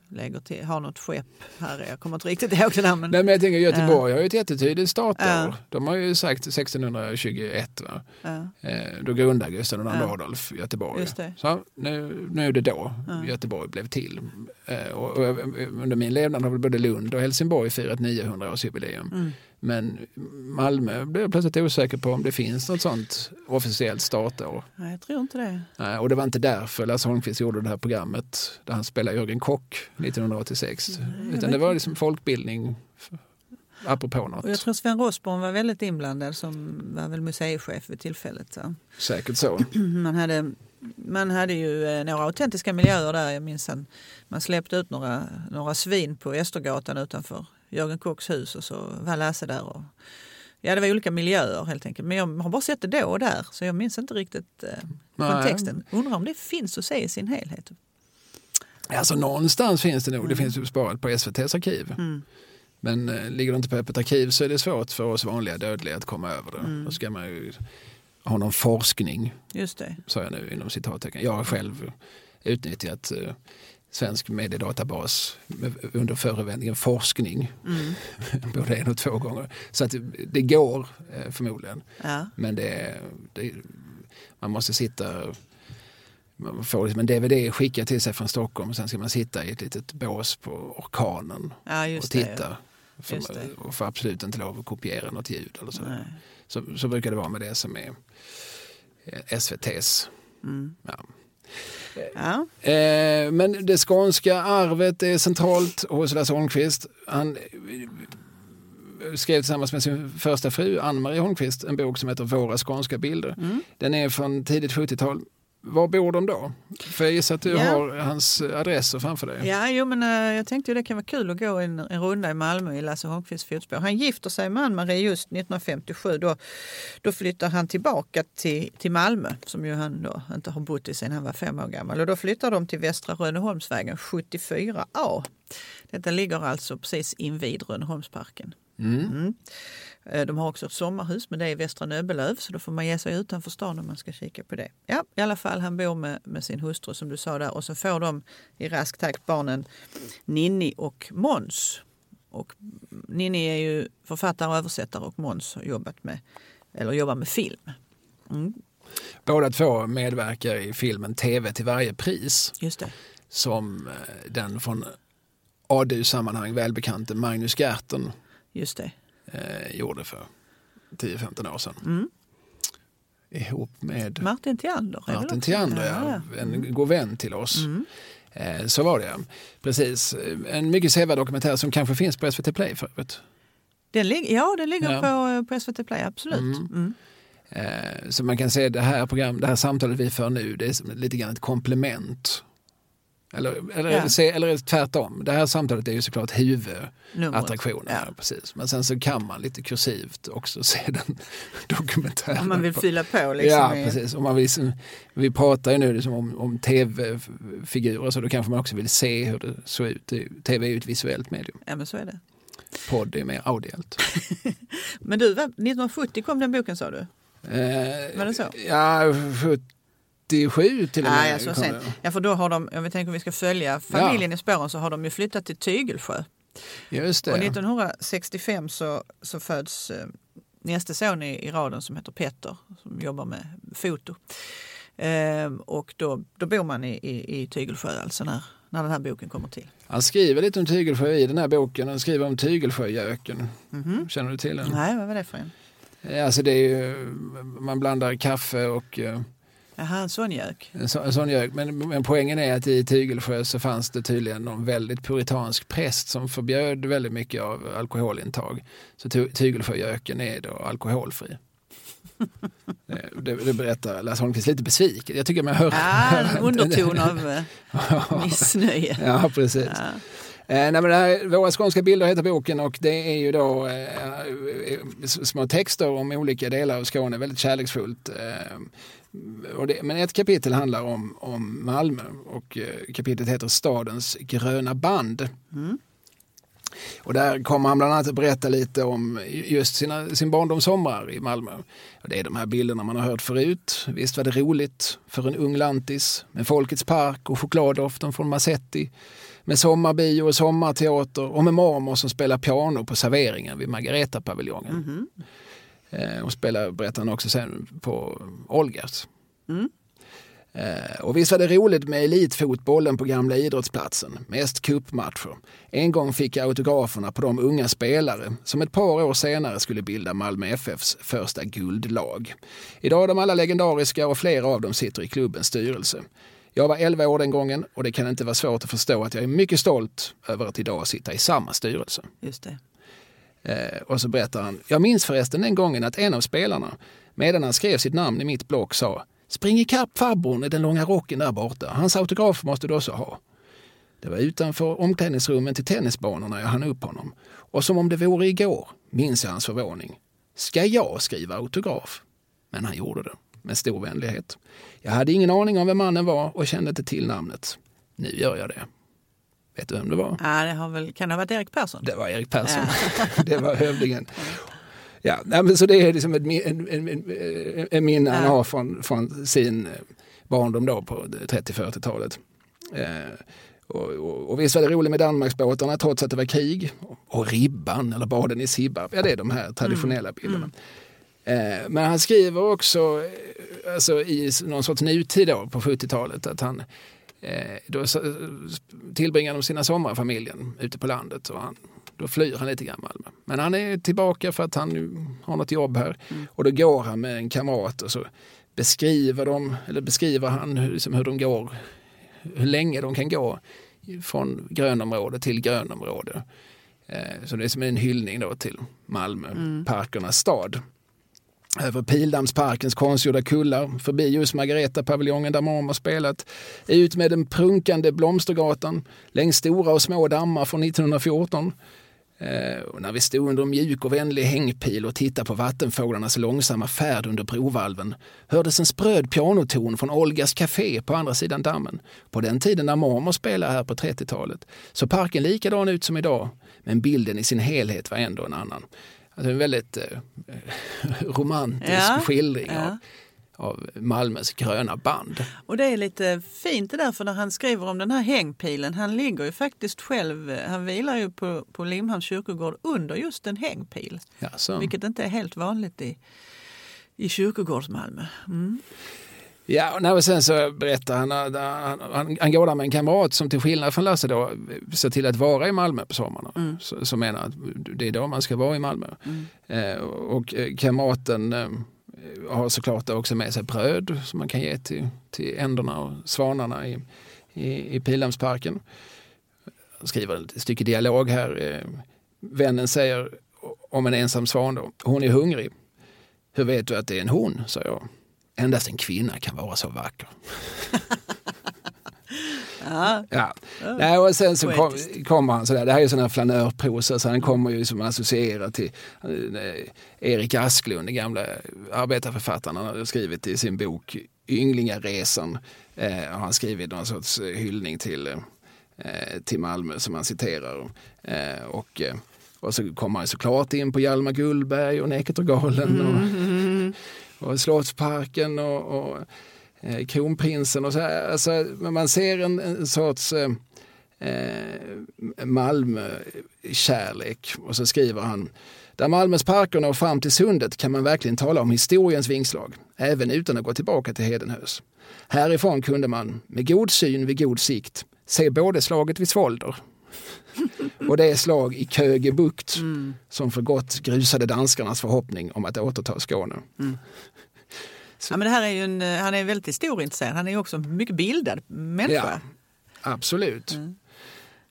lägger till, har något skepp här. Jag kommer inte riktigt ihåg det där. Men, nej, men jag tänker Göteborg har ju ett jättetydligt startår. Ja. De har ju sagt 1621. Va? ja, Eh, då grundade Gustav II Ja. Adolf Göteborg. Så nu, nu är det då Ja. Göteborg blev till. Eh, och, och, under min levnad har väl både Lund och Helsingborg firat 900-årsjubileum. mm, Men Malmö blev jag plötsligt osäker på om det finns något sånt officiellt startår. nej, jag tror inte det. Nej, och det var inte därför Lasse Holmqvist gjorde det här programmet där han spelade Jörgen Kock 1986. jag Utan vet det var liksom folkbildning apropå något. Och jag tror Sven Rosborn var väldigt inblandad som var väl museichef vid tillfället. Så. Säkert så. <clears throat> Man hade, man hade ju eh, några autentiska miljöer där. Jag minns en, man släppte ut några, några svin på Östergatan utanför Jörgen Kocks hus och så var Lasse där. Och, ja, det var olika miljöer helt enkelt. Men jag har bara sett det då och där så jag minns inte riktigt eh, kontexten. Undrar om det finns att se i sin helhet. Alltså någonstans finns det nog. Det Mm. finns ju sparat på SVTs arkiv. Mm. Men eh, ligger det inte på öppet arkiv så är det svårt för oss vanliga dödliga att komma över det. Mm. Då ska man ju ha någon forskning, Just det. sa jag nu inom citattecken. Jag har själv utnyttjat eh, svensk mediedatabas med- under förevändningen forskning, Mm. <laughs> både en och två gånger. Så att det, går eh, förmodligen. Ja. Men det, det, man måste sitta, man får liksom en DVD skickad till sig från Stockholm och sen ska man sitta i ett litet bås på orkanen ja, och det. titta. För, det. och får absolut inte lov att kopiera något ljud eller så. Nej. Så, så brukar det vara med det som är eh, SVTs. Mm. Ja. Ja. Eh, men det skånska arvet är centralt hos Lasse Holmqvist. Han eh, skrev tillsammans med sin första fru Ann-Marie Holmqvist en bok som heter Våra skånska bilder. Mm. Den är från tidigt 70-tal. Var bor de då? För jag gissar att du Ja. har hans adresser framför dig. Ja, jo, men eh, jag tänkte ju det kan vara kul att gå en, en runda i Malmö i Lasse Holmqvists fotspår. Han gifter sig med Ann-Marie just 1957. Då, då flyttar han tillbaka till, till Malmö som ju han då inte har bott i sedan han var fem år gammal. Och då flyttar de till Västra Rönneholmsvägen 74A. Detta ligger alltså precis invid Rönneholmsparken. Mm. Mm. Eh, De har också ett sommarhus, men det är i Västra Nöbbelöv så då får man ge sig utanför stan om man ska kika på det. Ja, i alla fall, han bor med, med sin hustru som du sa där och så får de i rask takt barnen Ninni och Måns. Och Ninni är ju författare och översättare och Måns har jobbat med, eller jobbar med film. Mm, Båda två medverkar i filmen TV till varje pris just det. som eh, den från ADU-sammanhang välbekante Magnus Gerten Just det. Eh, gjorde för 10-15 år sedan. Mm. Ihop med Martin väl Martin Tiander, Ja, ja. en god vän till oss. Mm. Eh, så var det. Precis. En mycket sevärd dokumentär som kanske finns på SVT Play för övrigt. Den lig- ja, den ligger Ja. på, på SVT Play, absolut. Mm. Mm. Eh, så man kan säga det här, program, det här samtalet vi för nu, det är lite grann ett komplement. Eller, eller, Ja. se, eller tvärtom, det här samtalet är ju såklart huvudattraktionen. Ja. Precis. Men sen så kan man lite kursivt också se <laughs> den dokumentären. Om man vill på- fylla på liksom. ja, i- precis. Om man vill, liksom- vi pratar ju nu liksom om, om tv-figurer så då kanske man också vill se hur det såg ut. Tv är ju ett visuellt medium. Ja, men så är det. Podd är mer audiellt. <laughs> Men du, vad- 1970 kom den boken sa du? Eh, Var det så? Ja, 77 till och med. Nej, ja, så kom sent. det. Ja, för då har de, om vi tänker om vi ska följa familjen i spåren så har de ju flyttat till Tygelsjö. Just Och det. 1965 så, så föds eh, nästa son i, i raden som heter Petter som jobbar med foto. Ehm, och då, då bor man i, i, i Tygelsjö alltså när, när den här boken kommer till. Han skriver lite om Tygelsjö i den här boken. Han skriver om Tygelsjögöken. Mhm. Känner du till den? Nej, vad var det för en? Eh, Alltså det är ju, man blandar kaffe och eh, Jaha, en sån gök. en, så, en sån gök. Men, men poängen är att i Tygelsjö så fanns det tydligen någon väldigt puritansk präst som förbjöd väldigt mycket av alkoholintag. Så Ty- Tygelsjögöken är då alkoholfri. Det, <laughs> det, det berättar Lasse Holmqvist lite besviken. Jag tycker man hör... Ja, en underton av <laughs> eh, missnöje. Ja, precis. Ja. Eh, nej, men det här, Våra skånska bilder heter boken och det är ju då eh, små texter om olika delar av Skåne, väldigt kärleksfullt. Eh, det, men ett kapitel handlar om, om Malmö och eh, kapitlet heter Stadens gröna band. Mm. Och där kommer han bland annat att berätta lite om just sina, sin barndomssomrar i Malmö. Och det är de här bilderna man har hört förut. Visst var det roligt för en ung lantis med Folkets park och chokladdoften från Massetti. Med sommarbio och sommarteater och med mormor som spelar piano på serveringen vid Margareta-paviljongen. Mm -hmm. Och spelar, berättar han också sen, på Olgas. Mm. Eh, och visst var det roligt med elitfotbollen på gamla idrottsplatsen, mest kuppmatcher. En gång fick jag autograferna på de unga spelare som ett par år senare skulle bilda Malmö FFs första guldlag. Idag är de alla legendariska och flera av dem sitter i klubbens styrelse. Jag var 11 år den gången och det kan inte vara svårt att förstå att jag är mycket stolt över att idag sitta i samma styrelse. Just det. Eh, och så berättar han, jag minns förresten den gången att en av spelarna, medan han skrev sitt namn i mitt block, sa Spring ikapp farbrorn i den långa rocken där borta. Hans autograf måste du också ha. Det var utanför omklädningsrummen till tennisbanorna jag hann upp honom. Och som om det vore igår minns jag hans förvåning. Ska jag skriva autograf? Men han gjorde det med stor vänlighet. Jag hade ingen aning om vem mannen var och kände inte till namnet. Nu gör jag det. Vet du vem det var? Ja, det har väl, kan det ha varit Erik Persson? Det var Erik Persson. Ja. <laughs> det var hövdingen. Ja, men så det är liksom ett, en, en, en, en minne han har från, från sin barndom då på 30-40-talet. Eh, och, och, och visst var det roligt med Danmarksbåtarna trots att det var krig. Och ribban eller baden i Sibba. Ja, det är de här traditionella mm. bilderna. Mm. Eh, men han skriver också eh, alltså, i någon sorts nutid då, på 70-talet att han eh, då tillbringar de sina somrar familjen ute på landet. Och han då flyr han lite grann Malmö. Men han är tillbaka för att han nu har något jobb här. Mm. Och då går han med en kamrat och så beskriver, de, eller beskriver han hur, liksom hur de går, hur länge de kan gå från grönområde till grönområde. Eh, så det är som en hyllning då till Malmö, mm. parkernas stad. Över Pildammsparkens konstgjorda kullar, förbi just Margareta-paviljongen där mormor spelat, ut med den prunkande Blomstergatan, längs stora och små dammar från 1914 Eh, och när vi stod under en mjuk och vänlig hängpil och tittade på vattenfåglarnas långsamma färd under brovalven hördes en spröd pianoton från Olgas café på andra sidan dammen. På den tiden när mormor spelade här på 30-talet. Så parken likadan ut som idag, men bilden i sin helhet var ändå en annan. Alltså en väldigt eh, <laughs> romantisk ja, skildring ja. av av Malmös gröna band. Och det är lite fint det där för när han skriver om den här hängpilen, han ligger ju faktiskt själv, han vilar ju på, på Limhamns kyrkogård under just en hängpil. Jaså. Vilket inte är helt vanligt i, i kyrkogårds-Malmö. Mm. Ja, och sen så berättar han att han, han, han går där med en kamrat som till skillnad från Lasse då ser till att vara i Malmö på sommarna. Mm. Som menar att det är då man ska vara i Malmö. Mm. Eh, och eh, kamraten eh, har såklart också med sig bröd som man kan ge till, till änderna och svanarna i, i, i Pildammsparken. Jag skriver ett stycke dialog här. Eh, vännen säger om en ensam svan då, hon är hungrig. Hur vet du att det är en hon? sa jag. Endast en kvinna kan vara så vacker. <laughs> Ja. ja. Nej, och sen så kom, kommer han sådär, det här är sådana flanörprosa så han kommer ju som associerad till eh, Erik Asklund, den gamla arbetarförfattaren. Han har skrivit i sin bok Ynglingaresan. Eh, har han skrivit någon sorts hyllning till, eh, till Malmö som han citerar. Eh, och, eh, och så kommer han såklart in på Hjalmar Gullberg och Näcketergalen och, mm. Och Slottsparken och, och eh, kronprinsen och så här. Alltså, man ser en, en sorts eh, eh, Malmö-kärlek och så skriver han där Malmös parker når fram till sundet kan man verkligen tala om historiens vingslag, även utan att gå tillbaka till Hedenhös. Härifrån kunde man, med god syn vid god sikt, se både slaget vid Svolder <laughs> och det slag i Kögebukt mm. som för gott grusade danskarnas förhoppning om att återta Skåne. Mm. Ja, men det här är ju en, eh, han är väldigt historieintresserad. Han är också en mycket bildad människa. Ja, absolut. Mm.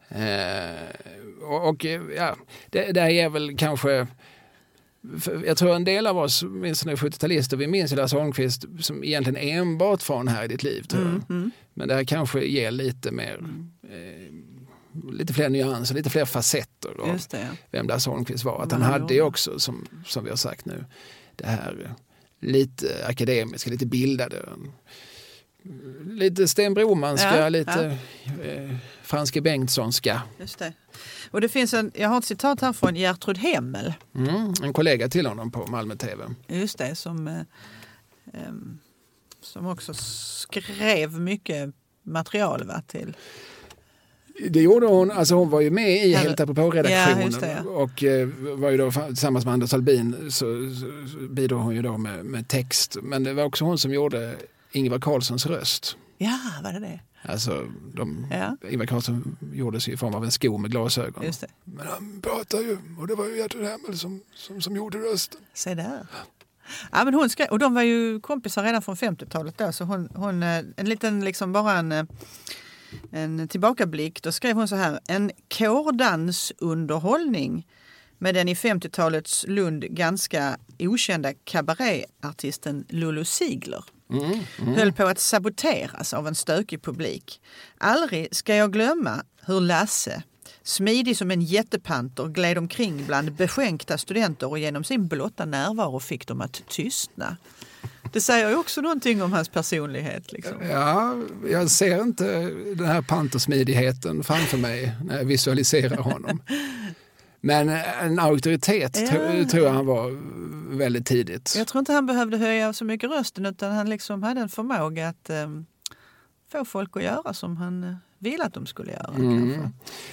Eh, och, och, ja, det, det är väl kanske jag tror en del av oss, åtminstone 70-talister, vi minns Lasse Holmqvist som egentligen enbart från Här i ditt liv. Mm, mm. Men det här kanske ger lite mer mm. eh, lite fler nyanser, lite fler facetter av det, ja. vem Lasse Holmqvist var. Att han hade ju också, som, som vi har sagt nu, det här lite akademiska, lite bildade. Lite Sten Bromanska, Ja, lite eh, Franske Bengtssonska. Just det. Och det finns en, jag har ett citat här från Gertrud Hemmel. Mm, en kollega till honom på Malmö TV. Just det, som, eh, som också skrev mycket material va, till... Det gjorde hon, alltså hon var ju med i Ja, Helt apropå-redaktionen ja. och eh, var ju då tillsammans med Anders Albin så, så, så bidrog hon ju då med, med text. Men det var också hon som gjorde Ingvar Carlssons röst. Ja, var det det? Alltså, de, Ja. Ingvar Carlsson gjordes i form av en sko med glasögon. Just det. Men han pratar ju, och det var ju Gertrud Hemmel som, som, som gjorde rösten. Se där. Ja, men hon skrev, och de var ju kompisar redan från 50-talet då, så hon, hon, eh, en liten liksom bara en, eh, en tillbakablick. Då skrev hon så här, en kårdansunderhållning med den i 50-talets Lund ganska okända kabaréartisten Lulu Ziegler Mm, höll på att saboteras av en stökig publik. Aldrig ska jag glömma hur Lasse, smidig som en jättepanter, gled omkring bland beskänkta studenter och genom sin blotta närvaro fick dem att tystna. Det säger ju också någonting om hans personlighet. Liksom. Ja, jag ser inte den här pantersmidigheten framför mig när jag visualiserar honom. Men en auktoritet Ja. tro, tror jag han var väldigt tidigt. Jag tror inte han behövde höja så mycket rösten utan han liksom hade en förmåga att um, få folk att göra som han uh, ville att de skulle göra. Kanske.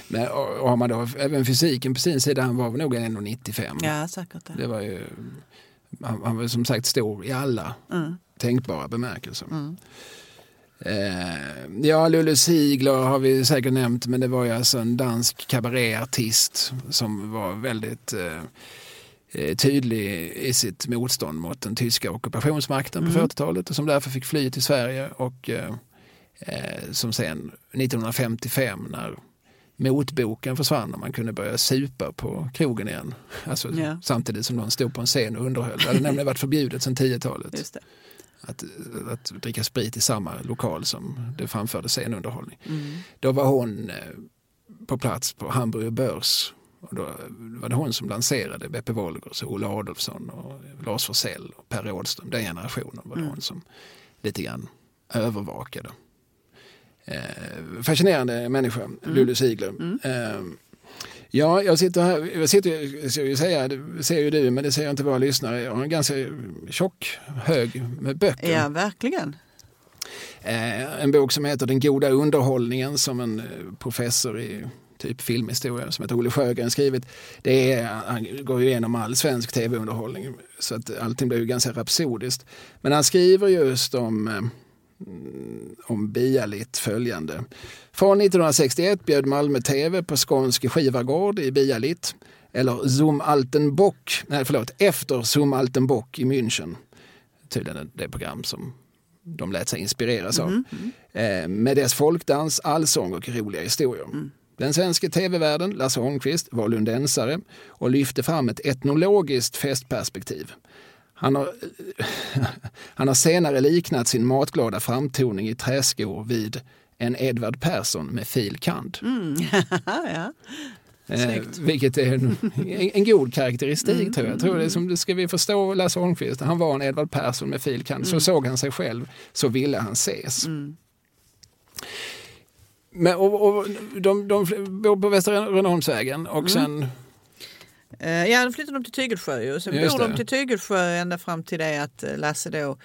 Men, och, och har man då även fysiken på sin sida, han var nog 1,95. Ja, säkert. Det. Det var ju, han, han var som sagt stor i alla Mm. tänkbara bemärkelser. Mm. Eh, ja, Lulu Ziegler har vi säkert nämnt, men det var ju alltså en dansk kabaréartist som var väldigt eh, eh, tydlig i sitt motstånd mot den tyska ockupationsmakten på Mm. 40-talet och som därför fick fly till Sverige och eh, eh, som sen 1955 när motboken försvann och man kunde börja supa på krogen igen. Alltså, Ja. Samtidigt som någon stod på en scen och underhöll. Det hade nämligen varit förbjudet sedan 10-talet Just det. att, att dricka sprit i samma lokal som det framfördes scenunderhållning. Mm. Då var hon eh, på plats på Hamburger Börs. Och då var det hon som lanserade Beppe Wolgers, och Ola Adolfsson, och Lars Forssell och Per Rådström. Den generationen var det Mm. hon som lite grann övervakade. Eh, fascinerande människa, Lulu Ziegler. Eh, ja, jag sitter här, jag sitter, jag ska ju säga, det ser ju du, men det ser inte våra lyssnare. Jag har en ganska tjock hög med böcker. Ja, verkligen. Eh, en bok som heter Den goda underhållningen som en professor i typ filmhistoria som heter Olle Sjögren skrivit. Det är, han går ju igenom all svensk tv-underhållning så att allting blir ju ganska rapsodiskt. Men han skriver just om mm, om Bialit följande. Från 1961 bjöd Malmö TV på skånsk skivargård i Bialit. Eller Zum Alten Bock, nej förlåt, efter Zum Alten Bock i München. Tydligen det program som de lät sig inspireras av. Eh, med dess folkdans, allsång och roliga historier. Den svenska tv-värden, Lasse Holmqvist, var lundensare och lyfte fram ett etnologiskt festperspektiv. Han har, <laughs> han har senare liknat sin matglada framtoning i träskor vid en Edvard Persson med fil. kand. <laughs> ja. Eh, vilket är en, en, en god karaktäristik tror jag. tror det som, ska vi förstå Lasse Holmqvist, han var en Edvard Persson med fil. kand. Så såg han sig själv, så ville han ses. Men, och, och, de, de bor på Västra Rönneholmsvägen och sen Eh, Ja, då flyttade de till Tygelsjö ju. Sen bor de till Tygelsjö ända fram till det att eh, Lasse då...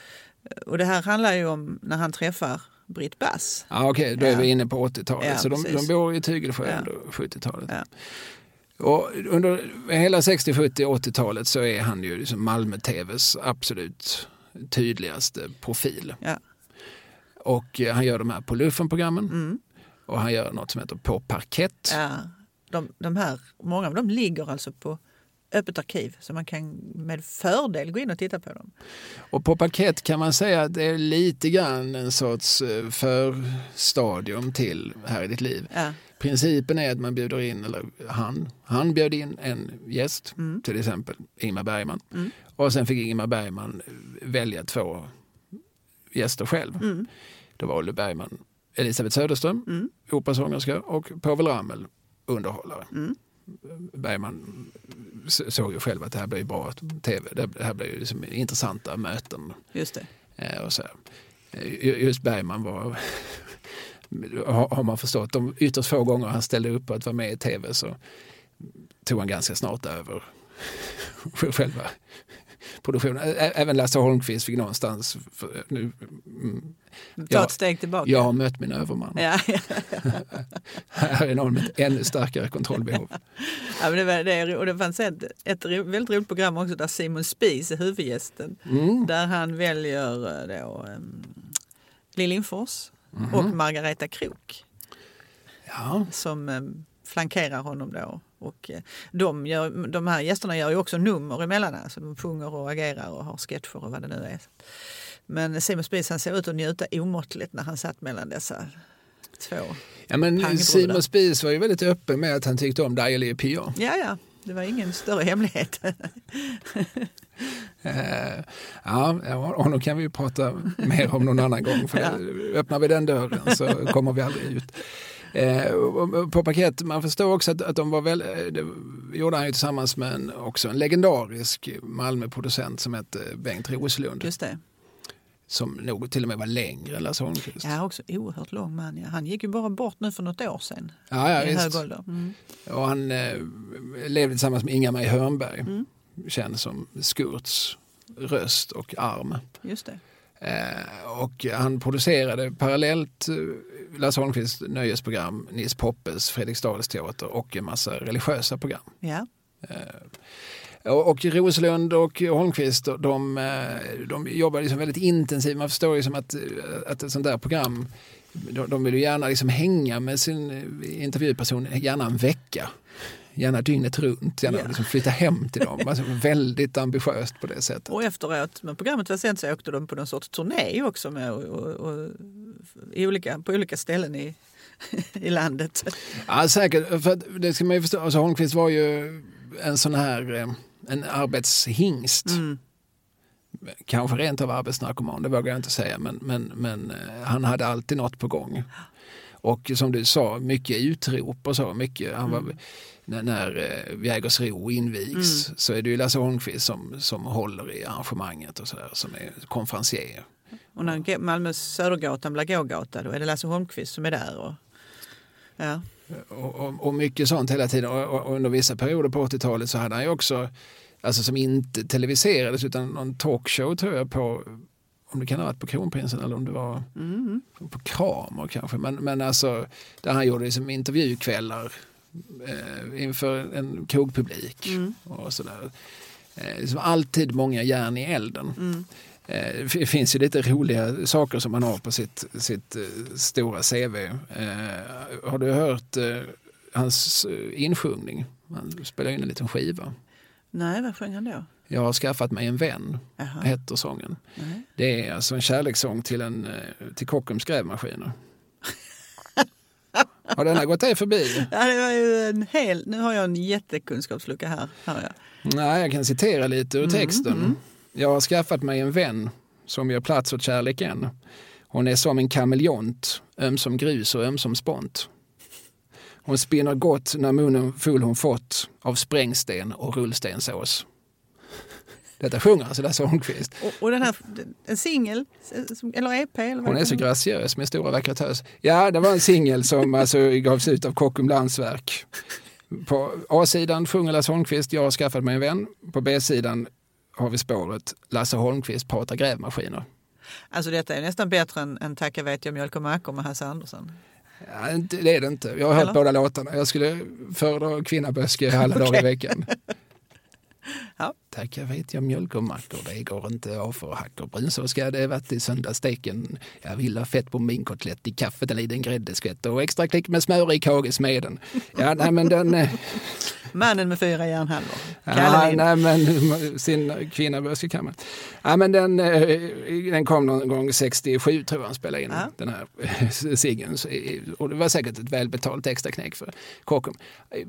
Och det här handlar ju om när han träffar Britt Bass. Ja, Okej, då är Ja. vi inne på 80-talet. Ja, så de, de bor i Tygelsjö Ja. under 70-talet. Ja. Och under hela 60, 70, 80-talet så är han ju liksom Malmö-TVs absolut tydligaste profil. Ja. Och eh, han gör de här på luffen-programmen. Mm. Och han gör något som heter På parkett. Ja, de, de här, många av dem ligger alltså på öppet arkiv så man kan med fördel gå in och titta på dem. Och på parkett kan man säga att det är lite grann en sorts eh, förstadium till Här i ditt liv. Ja. Principen är att man bjuder in, eller han, han bjöd in en gäst, Mm. till exempel Ingmar Bergman. Mm. Och sen fick Ingmar Bergman välja två gäster själv. Mm. Då var Olle Bergman Elisabeth Söderström, Mm. operasångerska och Povel Ramel, underhållare. Mm. Bergman såg ju själv att det här blir bra tv. Det här blir ju liksom intressanta möten. Just det. Eh, och så. Eh, Just Bergman var, <laughs> har man förstått, de ytterst få gånger han ställde upp att vara med i tv så tog han ganska snart över <laughs> själva produktionen. Ä- Även Lasse Holmqvist fick någonstans, för, nu, mm, Ta ett steg tillbaka. jag har mött min överman. Ja, ja. <laughs> Här är någon med ett ännu starkare kontrollbehov. <laughs> Ja, men det, var, det, och det fanns ett, ett väldigt roligt program också där Simon Spies är huvudgästen. Mm. Där han väljer eh, då, um, Lill Lindfors Mhm. och Margareta Krook Ja, som em, flankerar honom då. Och eh, de, gör, de här gästerna gör ju också nummer emellan. Alltså de sjunger och agerar och har sketcher och vad det nu är. Men Simon Spies han ser ut att njuta omåttligt när han satt mellan dessa två. ja men. Simon Spies var ju väldigt öppen med att han tyckte om Daily Pia. Ja, ja, det var ingen större hemlighet. <laughs> Eh, ja, honom kan vi prata mer om någon annan gång. För <laughs> Ja. Öppnar vi den dörren så kommer vi aldrig ut. Eh, på paket, man förstår också att, att de var väl, eh, det gjorde han ju tillsammans med en, också en legendarisk Malmöproducent som hette Bengt Roslund. Just det. Som nog till och med var längre än Lasse Holmqvist. Ja, också oerhört lång man. Ja. Han gick ju bara bort nu för något år sedan. Ja, ja, I hög ålder. Mm. Och han eh, levde tillsammans med Inga-Maj Hörnberg, Mm. känd som Skurts röst och arm. Just det. Eh, och han producerade parallellt eh, Lasse Holmqvists nöjesprogram, Nils Poppes Fredriksdalsteater och en massa religiösa program. Ja. Och, och Roslund och Holmqvist de, eh, de jobbar liksom väldigt intensivt. Man förstår liksom att, eh, att ett sånt där program, de, de vill ju gärna liksom hänga med sin eh, intervjuperson, gärna en vecka. Gärna dygnet runt, gärna Ja. liksom flytta hem till dem. Alltså väldigt ambitiöst på det sättet. Och efteråt, när programmet var sänt så åkte de på någon sorts turné också med, och, och, och, i olika, på olika ställen i, <laughs> i landet. Ja, säkert. För det ska man ju förstå. Alltså, Holmqvist var ju en sån här eh, en arbetshingst. Mm. Kanske rent av arbetsnarkoman, det vågar jag inte säga. Men, men, men eh, han hade alltid något på gång. Och som du sa, mycket utrop och så. Mycket, han var, när, när eh, Jägersro invigs så är det ju Lasse Holmqvist som, som håller i arrangemanget och sådär, som är konferencier. Och när Malmös Södergatan blir gågata då är det Lasse Holmqvist som är där. Och, ja. Och, och, och mycket sånt hela tiden. Och, och, och under vissa perioder på 80-talet så hade han ju också, alltså som inte televiserades utan någon talkshow tror jag på, om det kan ha varit på Kronprinsen eller om det var Mm. på Kramer kanske. Men, men alltså där han gjorde liksom intervjukvällar eh, inför en krogpublik Mm. och sådär. Eh, liksom alltid många järn i elden. Mm. Eh, Det finns ju lite roliga saker som man har på sitt, sitt eh, stora CV. Eh, har du hört hans insjungning? Han spelar in en liten skiva. Nej, vad sjöng han då? Jag har skaffat mig en vän, Jaha. heter sången. Nej. Det är alltså en kärlekssång till, en, till Kockums grävmaskiner. Har denna gått dig förbi? Ja, det var ju en hel... Nu har jag en jättekunskapslucka här. Hör jag. Nej, jag kan citera lite ur Mm, texten. mm. Jag har skaffat mig en vän som gör plats åt kärleken. Hon är som en kameleont, ömsom grus och ömsom spont. Hon spinner gott när munnen full hon fått av sprängsten och rullstensås. Detta sjunger alltså Lasse Holmqvist. Och, och den här, en singel, eller EP? Eller vad Hon är så graciös med stora vackra tös. Ja, det var en singel som alltså gavs ut av Kockum Landsverk. På A-sidan sjunger Lasse Holmqvist Jag har skaffat mig en vän. På B-sidan har vi spåret Lasse Holmqvist pratar grävmaskiner. Alltså detta är nästan bättre än, än Tacka vet jag mjölk och mackor med Hasse Andersson. Ja, det är det inte. Jag har hört Eller? båda låtarna. Jag skulle föredra Kvinnaböske alla <laughs> dagar i veckan. <laughs> Ja. Tack, jag vet jag mjölk och mackor. Det går inte av för hackor. Brunsås ska det varit i söndagssteken. Jag vill ha fett på min kotlett i kaffet, en liten gräddeskvätt och extra klick med smör i kagesmeden. Ja, nej men den... eh, Mannen med fyra järnhalvor. Ja, nej, men sin kvinnaböske kan man. Ja, men den, eh, den kom någon gång 67 tror jag han spelade in Ja. den här eh, eh, Och det var säkert ett välbetalt extra knäck för Kockum. Eh,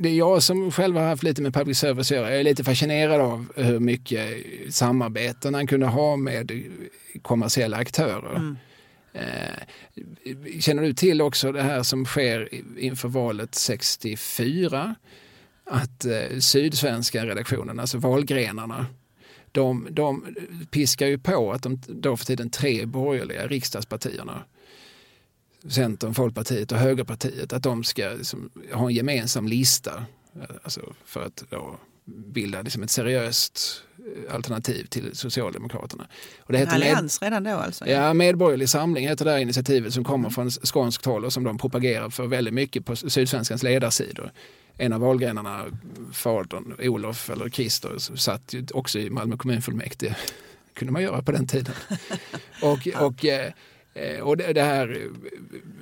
det är jag som själv har haft lite med public service att göra. Jag är lite fascinerad av hur mycket samarbeten han kunde ha med kommersiella aktörer. Mm. Eh, känner du till också det här som sker inför valet 64? Att eh, Sydsvenska redaktionen, alltså valgrenarna, de, de piskar ju på att de då för tiden tre borgerliga riksdagspartierna Centern, Folkpartiet och Högerpartiet att de ska liksom, ha en gemensam lista alltså för att då bilda liksom ett seriöst eh, alternativ till Socialdemokraterna. Och det heter en allians med, redan då alltså? Ja, Medborgerlig Samling heter det här initiativet som kommer från skånskt håll och som de propagerar för väldigt mycket på Sydsvenskans ledarsidor. En av valgrenarna, fadern Olof eller Christer, satt också i Malmö kommunfullmäktige. <laughs> Kunde man göra på den tiden. <laughs> och, och Eh, och det, här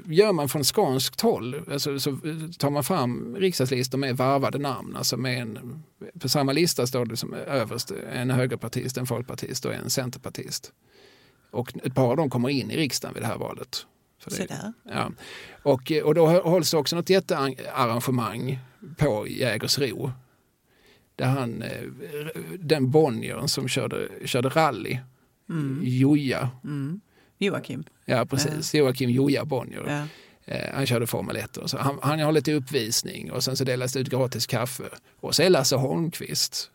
gör man från skånskt håll. Alltså, så tar man fram riksdagslistor med varvade namn. Alltså med en, på samma lista står det som överst en högerpartist, en folkpartist och en centerpartist. Och ett par av dem kommer in i riksdagen vid det här valet. Det, ja. och, och då hålls det också något jättearrangemang på Jägersro. Där han, eh, den Bonnier som körde, körde rally, mm. Joja, mm. Joakim. Ja, precis. Ja. Joakim Joja Bonnier. Ja. Eh, han körde Formel 1. Och så. Han, han har lite uppvisning och sen så delas det ut gratis kaffe. Och så är Lasse Holmqvist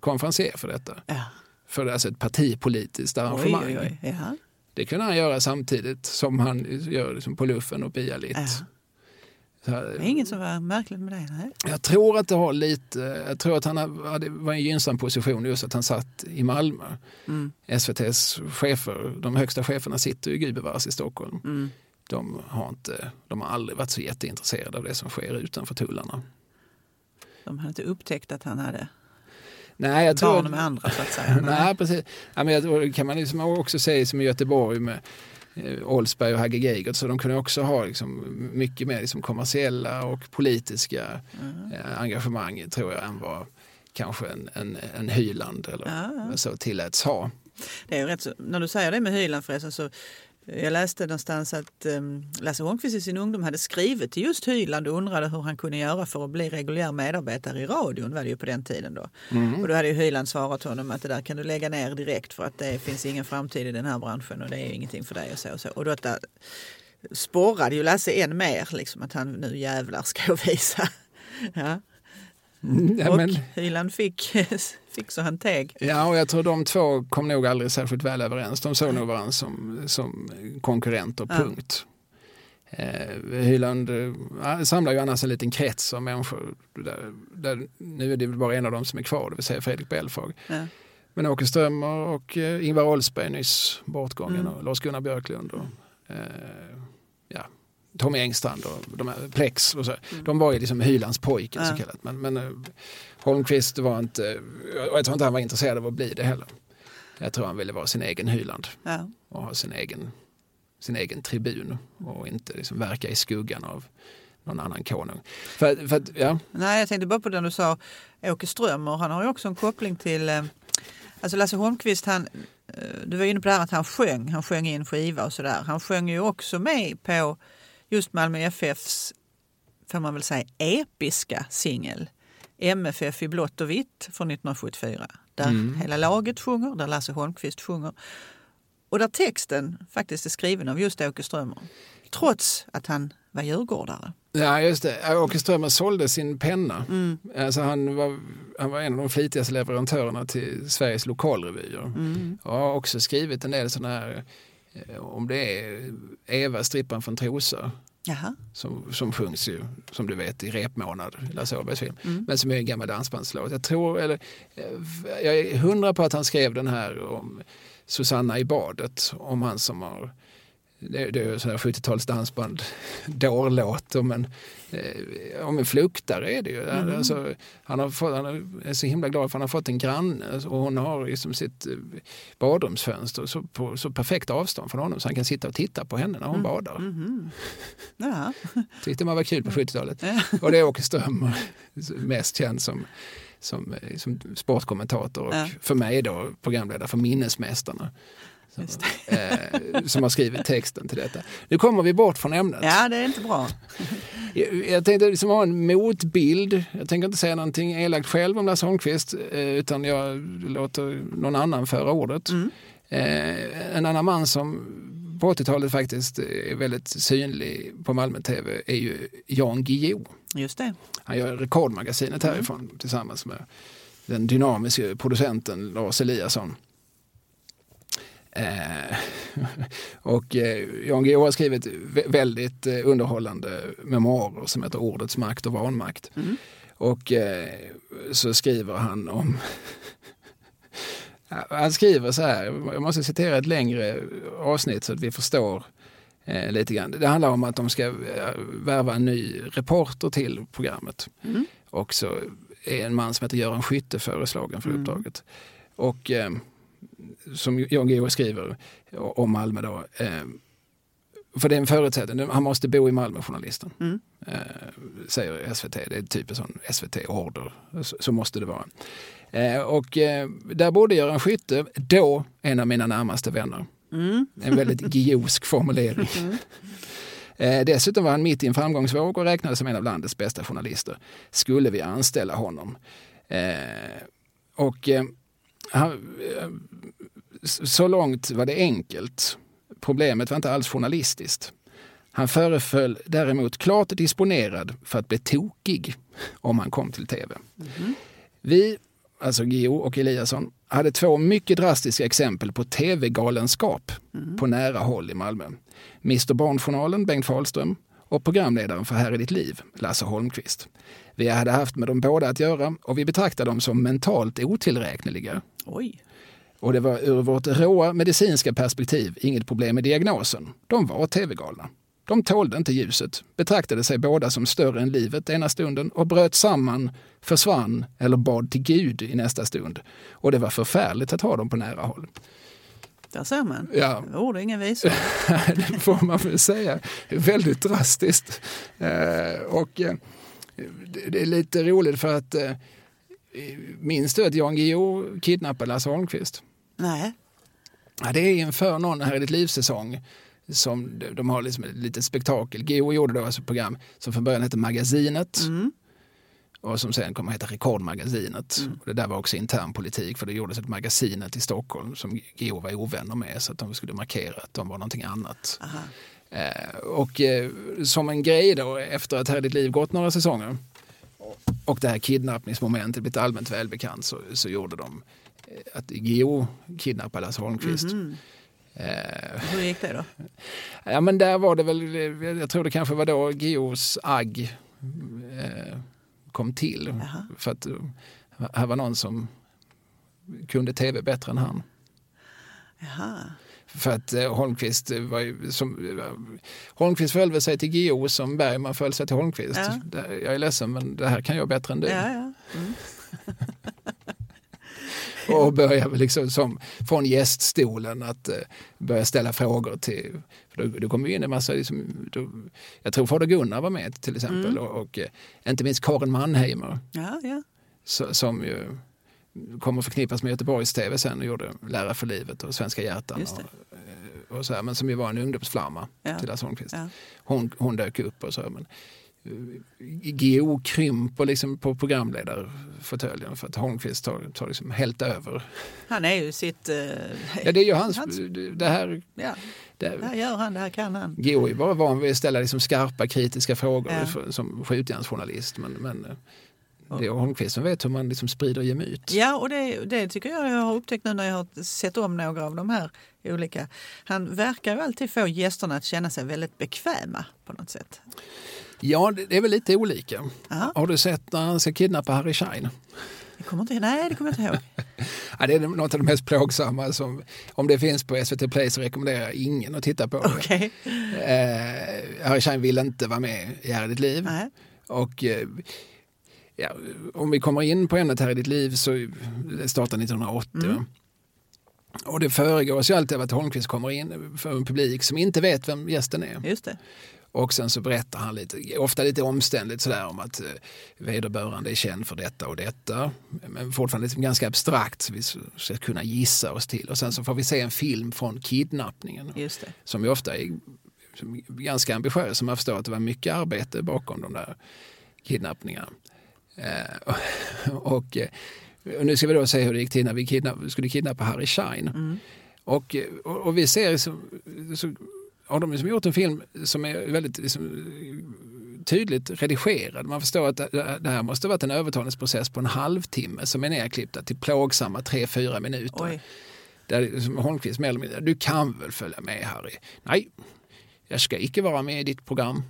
konferencier för detta. Ja. För alltså ett partipolitiskt arrangemang. Oj, oj, oj. Det kunde han göra samtidigt som han gör liksom på luffen och Pia-Litt. Det är inget som var märkligt med det? Nej. Jag tror att det har lite, jag tror att han hade, var i en gynnsam position just att han satt i Malmö. Mm. SVTs chefer, de högsta cheferna sitter ju gudbevars i Stockholm. Mm. De, har inte, de har aldrig varit så jätteintresserade av det som sker utanför tullarna. De hade inte upptäckt att han hade Nej, jag barn med andra så att säga. <laughs> Nej, precis. Ja, men jag, kan man liksom också säga som i Göteborg med Eh, Olsberg och Hagge Geigert så de kunde också ha liksom mycket mer liksom kommersiella och politiska mm. engagemang tror jag än vad kanske en, en, en Hyland eller mm. så tilläts ha. Det är rätt så, när du säger det med Hyland förresten så jag läste någonstans att um, Lasse Holmqvist i sin ungdom hade skrivit till just Hyland och undrade hur han kunde göra för att bli reguljär medarbetare i radion, var det ju på den tiden då. Mm. Och då hade ju Hyland svarat honom att det där kan du lägga ner direkt för att det finns ingen framtid i den här branschen och det är ingenting för dig och så. Och, så. och då där sporrade ju Lasse än mer, liksom att han nu jävlar ska jag visa. <laughs> ja. Mm, ja, och men... Hyland fick, <laughs> fick så han teg. Ja, och jag tror de två kom nog aldrig särskilt väl överens. De såg nog varandra som, som konkurrenter, punkt. Ja. Eh, Hyland eh, samlar ju annars en liten krets av människor. Där, där, nu är det bara en av dem som är kvar, det vill säga Fredrik Belfag. Ja. Men Åke Strömmer och eh, Ingvar Oldsberg nyss bortgången mm. och Lars-Gunnar Björklund. Och, eh, ja, Tommy Engstrand och de här Plex och så. Mm. De var ju liksom Hylands pojke ja. så kallat. Men, men uh, Holmqvist var inte, och jag tror inte han var intresserad av att bli det heller. Jag tror han ville vara sin egen Hyland ja. och ha sin egen, sin egen tribun och inte liksom verka i skuggan av någon annan konung. För, för, ja. Nej, jag tänkte bara på det du sa, Åke Strömmer, han har ju också en koppling till eh, Alltså Lasse Holmqvist, han, eh, du var inne på det här att han sjöng, han sjöng in skiva och sådär. Han sjöng ju också med på just Malmö FFs, får man väl säga, episka singel MFF i blått och vitt från 1974. Där mm. hela laget sjunger, där Lasse Holmqvist sjunger. Och där texten faktiskt är skriven av just Åke Strömmer. Trots att han var djurgårdare. Ja, just det. Åke Strömmer sålde sin penna. Mm. Alltså han, var, han var en av de flitigaste leverantörerna till Sveriges lokalrevyer. Mm. Och har också skrivit en del sådana här om det är Eva, strippan från Trosa, som, som sjungs ju, som du vet, i repmånad, Lasse Åbergs film, mm. men som är en gammal dansbandslåt. Jag tror, eller eh, jag är hundra på att han skrev den här om Susanna i badet, om han som har det, det är 70-tals dansband, <laughs> dårlåt om en, eh, om en fluktare är det ju. Mm. Alltså, han, har fått, han är så himla glad för han har fått en granne och hon har liksom sitt eh, badrumsfönster så, på så perfekt avstånd från honom så han kan sitta och titta på henne när hon mm. badar. Mm. Ja. <laughs> Tyckte man var kul på 70-talet. Ja. Och det är Åke Ström <laughs> mest känd som som, eh, som sportkommentator och ja. för mig då programledare för Minnesmästarna. Som, eh, som har skrivit texten till detta. Nu kommer vi bort från ämnet. Ja, det är inte bra. <laughs> jag, jag tänkte liksom ha en motbild. Jag tänker inte säga någonting elakt själv om Lasse Holmqvist eh, utan jag låter någon annan föra ordet. Mm. Eh, en annan man som på 80-talet faktiskt är väldigt synlig på Malmö TV är ju Jan Guillou. Just det. Han gör Rekordmagasinet härifrån mm. tillsammans med den dynamiska producenten Lars Eliasson. Eh, <laughs> och eh, Jan Guillou har skrivit väldigt eh, underhållande memoarer som heter Ordets makt och vanmakt. Mm. Och eh, så skriver han om <laughs> Han skriver så här, jag måste citera ett längre avsnitt så att vi förstår eh, lite grann. Det handlar om att de ska värva en ny reporter till programmet. Mm. Och så är en man som heter Göran Skytte föreslagen för mm. uppdraget. Och som Jan Guillou skriver om Malmö då, eh, för det är en förutsättning, han måste bo i Malmö, journalisten. Mm. Eh, säger SVT, det är typ en sån SVT-order, så, måste det vara. Eh, och där bodde Göran Skytte, då en av mina närmaste vänner. Mm. En väldigt giosk formulering. Mm. Eh, dessutom var han mitt i en framgångsvåg och räknades som en av landets bästa journalister. Skulle vi anställa honom? Eh, och eh, så långt var det enkelt. Problemet var inte alls journalistiskt. Han föreföll däremot klart disponerad för att bli tokig om han kom till tv. Mm. Vi, alltså Geo och Eliasson, hade två mycket drastiska exempel på tv-galenskap mm. på nära håll i Malmö. Mr Barnjournalen, Bengt Fahlström och programledaren för Här i ditt liv, Lasse Holmqvist. Vi hade haft med dem båda att göra och vi betraktade dem som mentalt otillräkneliga. Oj. Och det var ur vårt råa medicinska perspektiv inget problem med diagnosen. De var tv-galna. De tålde inte ljuset, betraktade sig båda som större än livet ena stunden och bröt samman, försvann eller bad till Gud i nästa stund. Och det var förfärligt att ha dem på nära håll. Där ser man. Ja. Ord och inga visor. <laughs> det får man väl säga. Väldigt drastiskt. Eh, och eh, det är lite roligt för att eh, minns du att Jan Guillou kidnappade Lasse Holmqvist? Nej. Ja, det är inför någon här i ditt livssäsong som de har liksom ett litet spektakel. Geo gjorde då alltså ett program som från början hette Magasinet mm. Och som sen kommer att heta Rekordmagasinet. Mm. Det där var också intern politik för det gjordes ett Magasinet i Stockholm som Geo var ovänner med så att de skulle markera att de var någonting annat. Eh, och eh, som en grej då efter att Här ditt liv gått några säsonger och det här kidnappningsmomentet blivit allmänt välbekant så, så gjorde de eh, att Geo kidnappade Lasse Holmqvist. Mm Hur gick det då? <laughs> Ja men där var det väl, jag tror det kanske var då Geos agg eh, kom till. Jaha. För att eh, här var någon som kunde tv bättre än han. Jaha. För att eh, Holmqvist var ju som, eh, Holmqvist förhöll sig till Geo som Bergman förhöll sig till Holmqvist. Ja. Jag är ledsen men det här kan jag bättre än du. Ja, ja. Mm. <laughs> och börja liksom som, från gäststolen att uh, börja ställa frågor till, då, då kommer ju in en massa, liksom, då, jag tror Fader Gunnar var med till exempel mm. och, och uh, inte minst Karin Mannheimer. Ja, ja. Så, som ju kommer förknippas med Göteborgs TV sen och gjorde Lära för livet och Svenska hjärtan. Och, eh, och så här, men som ju var en ungdomsflamma ja. till Lasse Holmqvist. Ja. Hon, hon dök upp och så. Men, GO krymper liksom på programledarfåtöljen för att Holmqvist tar, tar liksom helt över. Han är ju sitt... Uh, ja, det är ju hans... hans det här, ja, det, det här gör han, det här kan han. GO är bara van vid att ställa liksom skarpa kritiska frågor ja. för, som skjutjärnsjournalist. Men, men eh, det är Holmqvist som vet hur man liksom sprider gemyt. Ja, och det, det tycker jag jag har upptäckt nu när jag har sett om några av de här olika. Han verkar ju alltid få gästerna att känna sig väldigt bekväma på något sätt. Ja, det är väl lite olika. Aha. Har du sett när han ska kidnappa Harry Schein? Kommer inte, nej, det kommer jag inte ihåg. <laughs> ja, det är något av det mest plågsamma. Som, om det finns på SVT Play så rekommenderar jag ingen att titta på okay. det. Eh, Harry Schein vill inte vara med i Här i ditt liv. Nej. Och eh, ja, om vi kommer in på ämnet Här i ditt liv så det startade 1980. Mm. Och det föregås ju alltid av att Holmqvist kommer in för en publik som inte vet vem gästen är. Just det. Och sen så berättar han lite, ofta lite omständligt sådär om att eh, vederbörande är känd för detta och detta. Men fortfarande liksom ganska abstrakt så vi ska kunna gissa oss till. Och sen så får vi se en film från kidnappningen. Som ju ofta är ganska ambitiös. Man förstår att det var mycket arbete bakom de där kidnappningarna. Eh, <laughs> och, eh, och, nu ska vi då se hur det gick till när vi kidnapp, skulle kidnappa Harry Schein. Mm. Och, och, och, vi ser så, så har de liksom gjort en film som är väldigt liksom, tydligt redigerad. Man förstår att det här måste ha varit en övertalningsprocess på en halvtimme som är nerklippta till plågsamma 3-4 minuter. Oj. Där liksom Holmqvist mer eller mindre, du kan väl följa med Harry? Nej, jag ska icke vara med i ditt program.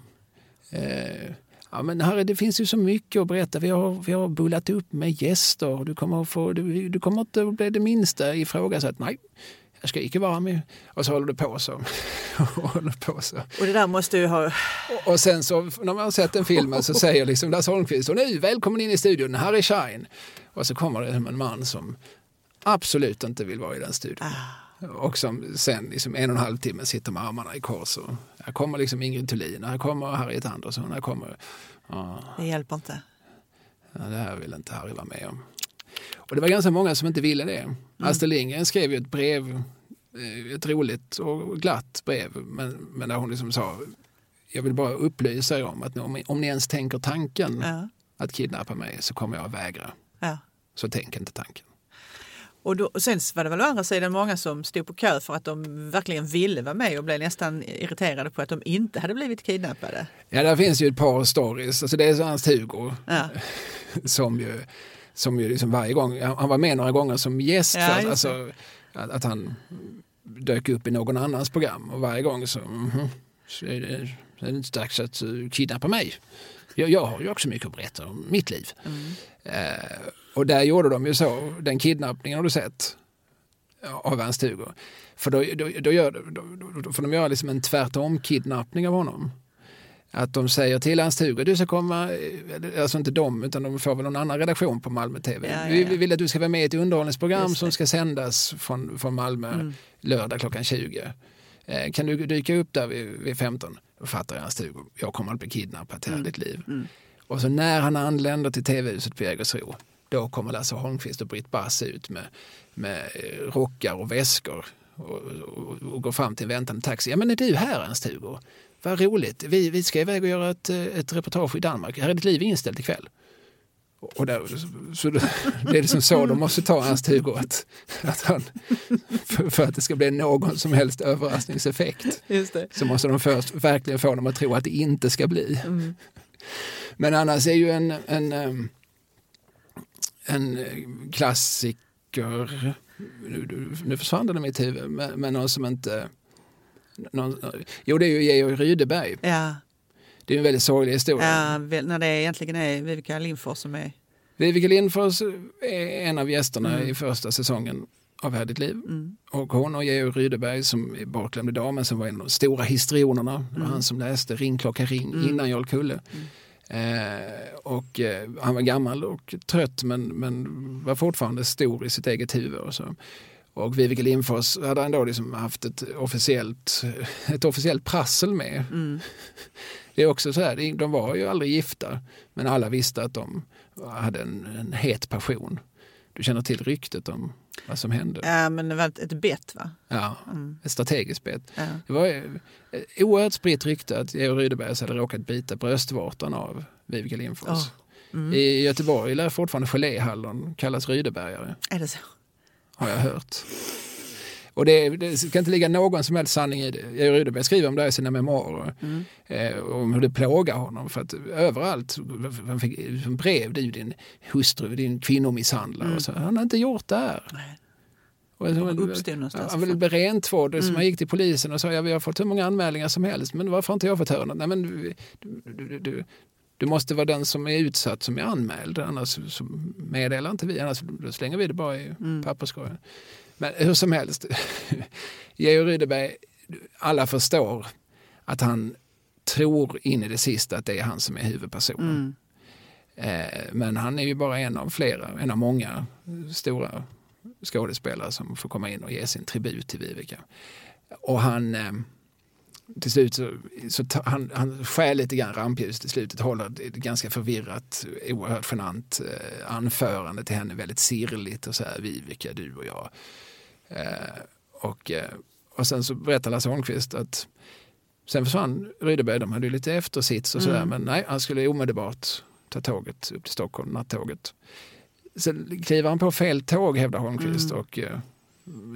Eh, ja, men Harry, det finns ju så mycket att berätta. Vi har, vi har bullat upp med gäster. Du kommer, att få, du, du kommer inte att bli det minsta ifrågasatt. Nej, jag ska icke vara med. Och så håller du på så. <laughs> håller på så. Och det där måste ju ha... Och, och sen så när man har sett den filmen så säger liksom Lasse Holmqvist och nu välkommen in i studion, Harry Shine. Och så kommer det en man som absolut inte vill vara i den studion. Ah. Och som sen liksom en och en halv timme sitter med armarna i kors. Och här kommer liksom Ingrid Thulin, här kommer Harriet Andersson, här kommer... Ah. Det hjälper inte. Ja, det här vill inte Harry vara med om. Och det var ganska många som inte ville det. Mm. Astrid Lindgren skrev ju ett brev, eh, ett roligt och glatt brev, men, men där hon liksom sa jag vill bara upplysa er om att om, om ni ens tänker tanken ja. att kidnappa mig så kommer jag att vägra. Ja. Så tänk inte tanken. Och, då, och sen var det väl å andra sidan många som stod på kö för att de verkligen ville vara med och blev nästan irriterade på att de inte hade blivit kidnappade. Ja, där finns ju ett par stories. Alltså det är Ernst-Hugo ja. <laughs> som ju som ju liksom varje gång, han var med några gånger som gäst, ja, för, alltså, att, att, han dök upp i någon annans program och varje gång så, mm -hmm, så är det, så är det inte dags att uh, kidnappa mig. Jag, jag har ju också mycket att berätta om mitt liv. Mm. Uh, och där gjorde de ju så, den kidnappningen har du sett av Ernst-Hugo. För då, då, då, gör, då, då får de göra liksom en tvärtom-kidnappning av honom. Att de säger till Ernst-Hugo, du ska komma, alltså inte de, utan de får väl någon annan redaktion på Malmö TV. Ja, ja, ja. Vi vill att du ska vara med i ett underhållningsprogram som ska sändas från, från Malmö mm. lördag klockan 20. Eh, kan du dyka upp där vid, vid 15? Då fattar Ernst-Hugo, jag kommer att bli kidnappad till mm. ditt liv. Mm. Och så när han anländer till TV-huset på Jägersro, då kommer Lasse Holmqvist och Britt Bass ut med, med rockar och väskor och, och, och går fram till en väntande taxi. Ja men är du här Ernst-Hugo? Vad roligt, vi, vi ska iväg och göra ett, ett reportage i Danmark. Här är ditt liv inställt ikväll. Och där, så det, det är liksom så de måste ta Ernst-Hugo, att, att han, för, för, att det ska bli någon som helst överraskningseffekt så måste de först verkligen få dem att tro att det inte ska bli. Mm. Men annars är ju en, en, en klassiker, nu, nu försvann den i mitt huvud, men, men någon som inte någon, jo, det är ju Georg Rydeberg. Ja. Det är en väldigt sorglig historia. Ja, när det egentligen är Vivica Lindfors som är... Vivica Lindfors är en av gästerna mm. i första säsongen av Här ditt liv. Mm. Och hon och Georg Rydeberg som är bortglömd idag men som var en av de stora histrionerna. Mm. Han som läste Ring klocka ring mm. innan Jarl Kulle. Mm. Eh, och eh, han var gammal och trött men, men var fortfarande stor i sitt eget huvud. Och så. Och Viveke Lindfors hade ändå liksom haft ett officiellt, ett officiellt prassel med. Mm. <laughs> Det är också så här, de var ju aldrig gifta, men alla visste att de hade en, en het passion. Du känner till ryktet om vad som hände? Ja, men det var ett, bett va? Ja, mm. ett strategiskt bett. Ja. Det var ett oerhört spritt rykte att Georg Rydebergs hade råkat bita bröstvårtan av Viveke Lindfors. Oh. Mm. I Göteborg lär fortfarande geléhallon kallas Rydebergare. Är det så? Har jag hört. Och det, det ska inte ligga någon som helst sanning i det. Georg Rydeberg skriver om det i sina memoarer. Mm. Eh, om hur det plågar honom. För att överallt, han fick brev, du din hustru, din kvinnomisshandlare. Mm. Och så, han har inte gjort det här. Och så, han ville bli rentvådd. Mm. han gick till polisen och sa ja, vi har fått hur många anmälningar som helst men varför har inte jag fått höra något? Nej, men du, du, du, du måste vara den som är utsatt som är anmäld, annars så meddelar inte vi, annars slänger vi det bara i mm. papperskorgen. Men hur som helst, <laughs> Georg Rydeberg, alla förstår att han tror in i det sista att det är han som är huvudpersonen. Mm. Eh, men han är ju bara en av flera, en av många stora skådespelare som får komma in och ge sin tribut till Vivica. Och han eh, till slut så, så ta, han, han skär lite grann rampljuset i slutet, håller ett ganska förvirrat, oerhört genant eh, anförande till henne, väldigt sirligt och så här, Vivica, du och jag. Eh, och, eh, och sen så berättar Lasse Holmqvist att sen försvann Rydeberg, de hade ju lite eftersits och sådär, mm. men nej, han skulle omedelbart ta tåget upp till Stockholm, nattåget. Sen kliver han på fel tåg hävdar Holmqvist mm. och eh,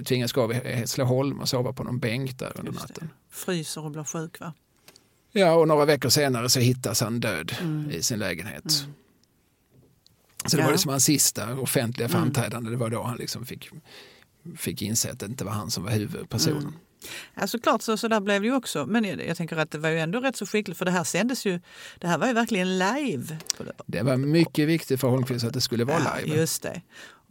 tvingas gå av i Hässleholm och sova på någon bänk där under det. natten. Fryser och blir sjuk va? Ja, och några veckor senare så hittas han död Mm. i sin lägenhet. Mm. Så det Ja. var liksom hans sista offentliga Mm. framträdande. Det var då han liksom fick, fick inse att det inte var han som var huvudpersonen. Mm. Ja, såklart så, så där blev det ju också. Men jag, jag tänker att det var ju ändå rätt så skickligt för det här sändes ju, det här var ju verkligen live. Det var mycket viktigt för Holmqvist att det skulle vara Ja, live. just det.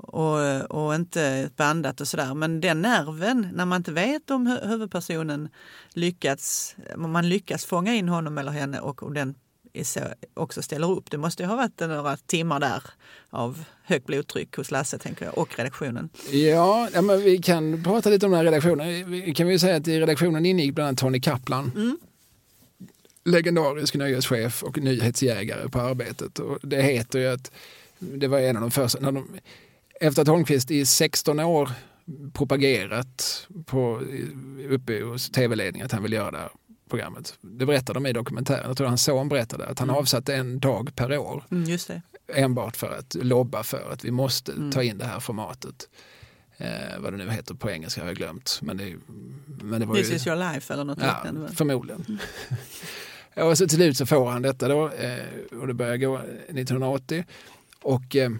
Och, och inte bandat och sådär. Men den nerven, när man inte vet om hu- huvudpersonen lyckats, om man lyckas fånga in honom eller henne och om den också ställer upp. Det måste ju ha varit några timmar där av högt blodtryck hos Lasse tänker jag, och redaktionen. Ja, ja men vi kan prata lite om den här redaktionen. Vi kan ju säga att i redaktionen ingick bland annat Tony Kaplan. Mm. Legendarisk nöjeschef och nyhetsjägare på arbetet. Och det heter ju att det var en av de första. När de, efter att Holmqvist i 16 år propagerat på, uppe hos tv-ledningen att han vill göra det här programmet. Det berättar de i dokumentären. Jag tror hans son berättade att han Mm. avsatte en dag per år Mm, just det. enbart för att lobba för att vi måste Mm. ta in det här formatet. Eh, vad det nu heter på engelska har jag glömt. Men det, men det var This ju, is your life eller något ja, liknande. förmodligen. <laughs> och så till slut så får han detta då eh, och det börjar gå 1980. Och eh,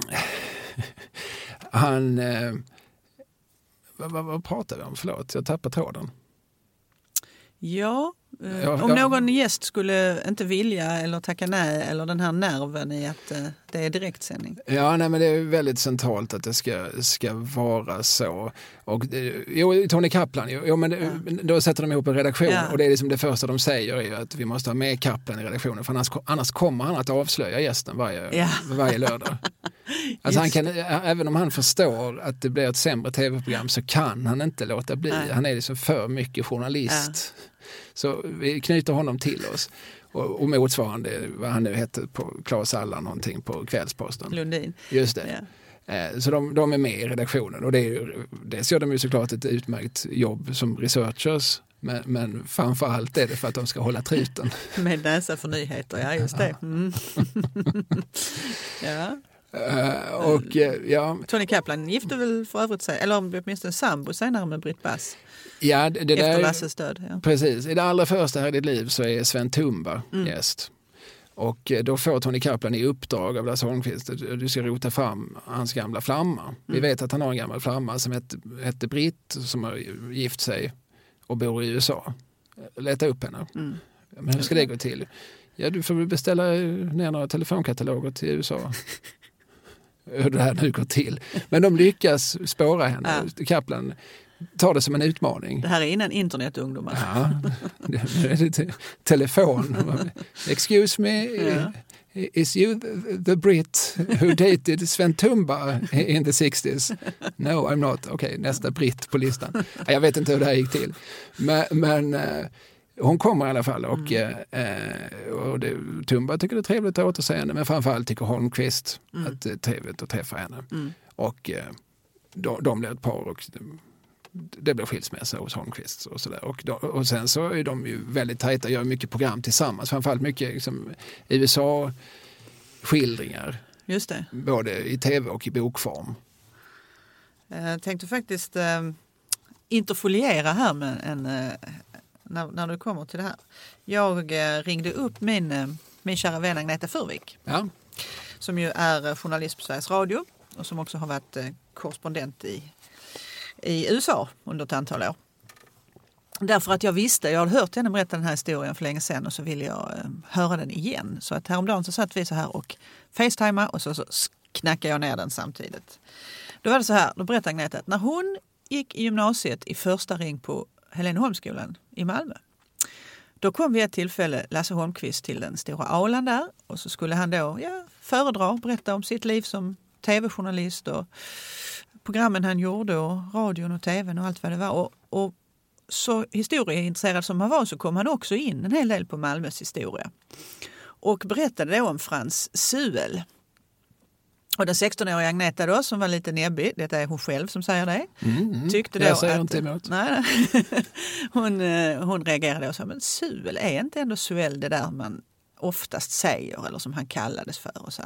<laughs> han... Eh, vad, vad, vad pratar vi om? Förlåt, jag tappar tråden. Ja, eh, Ja, om ja. någon gäst skulle inte vilja eller tacka nej eller den här nerven i att eh, det är direktsändning. Ja, nej, men det är väldigt centralt att det ska, ska vara så. Och, eh, jo, Tony Kaplan, jo, men det, då sätter de ihop en redaktion Ja. och det är liksom det första de säger är att vi måste ha med Kaplan i redaktionen för annars, annars kommer han att avslöja gästen varje, Ja. varje lördag. <laughs> Alltså han kan, även om han förstår att det blir ett sämre tv-program så kan han inte låta bli. Nej. Han är liksom för mycket journalist. Så vi knyter honom till oss. Och, och motsvarande vad han nu hette på Claes Allan någonting på Kvällsposten. Lundin. Just det. Ja. Så de, de är med i redaktionen och det är, dels gör de ju såklart ett utmärkt jobb som researchers men, men framför allt är det för att de ska hålla truten. <laughs> Med näsa för nyheter, ja just det. Mm. <laughs> ja. Eh, Och eh, ja, Tony Kaplan gifte väl för övrigt sig, eller åtminstone sambo senare med Britt Bass ja det, det efter där, Lasses död. Ja. precis. I det allra första här i ditt liv så är Sven Tumba Mm. gäst. Och eh, då får Tony Kaplan i uppdrag av Lasse Holmqvist att du ska rota fram hans gamla flamma. Vi Mm. vet att han har en gammal flamma som hette, hette Britt som har gift sig och bor i USA. Leta upp henne. Mm. Men hur ska det gå till? Ja, du får väl beställa ner några telefonkataloger till USA. <laughs> Hur det här nu går till. Men de lyckas spåra henne. Kaplan tar det som en utmaning. Det här är innan internet ungdomar. Ja, det nu är det te- telefon. Excuse me, Ja. is you the, Brit who dated Sven Tumba in the 60s? No, I'm not. Okej, nästa britt på listan. Ja, Jag vet inte hur det här gick till. Men, men eh, hon kommer i alla fall och, Mm. eh, och det, Tumba tycker det är trevligt att återse henne men framförallt tycker Holmqvist Mm. att det är trevligt att träffa henne. Mm. Och eh, de, de blir ett par och det blir skilsmässa hos Holmqvist och sådär. Och, då, och sen så är de ju väldigt tajta, gör mycket program tillsammans, framförallt mycket liksom, USA-skildringar, Just det. både i tv och i bokform. Jag tänkte faktiskt eh, interfoliera här med en, eh, när, när du kommer till det här. Jag eh, ringde upp min, eh, min kära vän Agneta Furvik Ja, som ju är eh, journalist på Sveriges Radio och som också har varit korrespondent i, i USA under ett antal år. Därför att jag visste, jag hade hört henne berätta den här historien för länge sedan och så ville jag höra den igen. Så att häromdagen så satt vi så här och facetimade och så, så knackade jag ner den samtidigt. Då var det så här, då berättade Agneta att när hon gick i gymnasiet i första ring på Heleneholmsskolan i Malmö. Då kom vid ett tillfälle Lasse Holmqvist till den stora aulan där och så skulle han då ja, föredra, berätta om sitt liv som tv-journalist och programmen han gjorde och radion och tvn och allt vad det var. Och, och så historieintresserad som han var så kom han också in en hel del på Malmös historia. Och berättade då om Frans Suel. Och den 16-åriga Agneta då, som var lite näbbig, detta är hon själv som säger det, mm, mm. tyckte då jag säger att, inte emot. Nej, <laughs> hon, eh, hon reagerade och sa, men Suel, är inte ändå Suel det där man oftast säger eller som han kallades för? Och, så.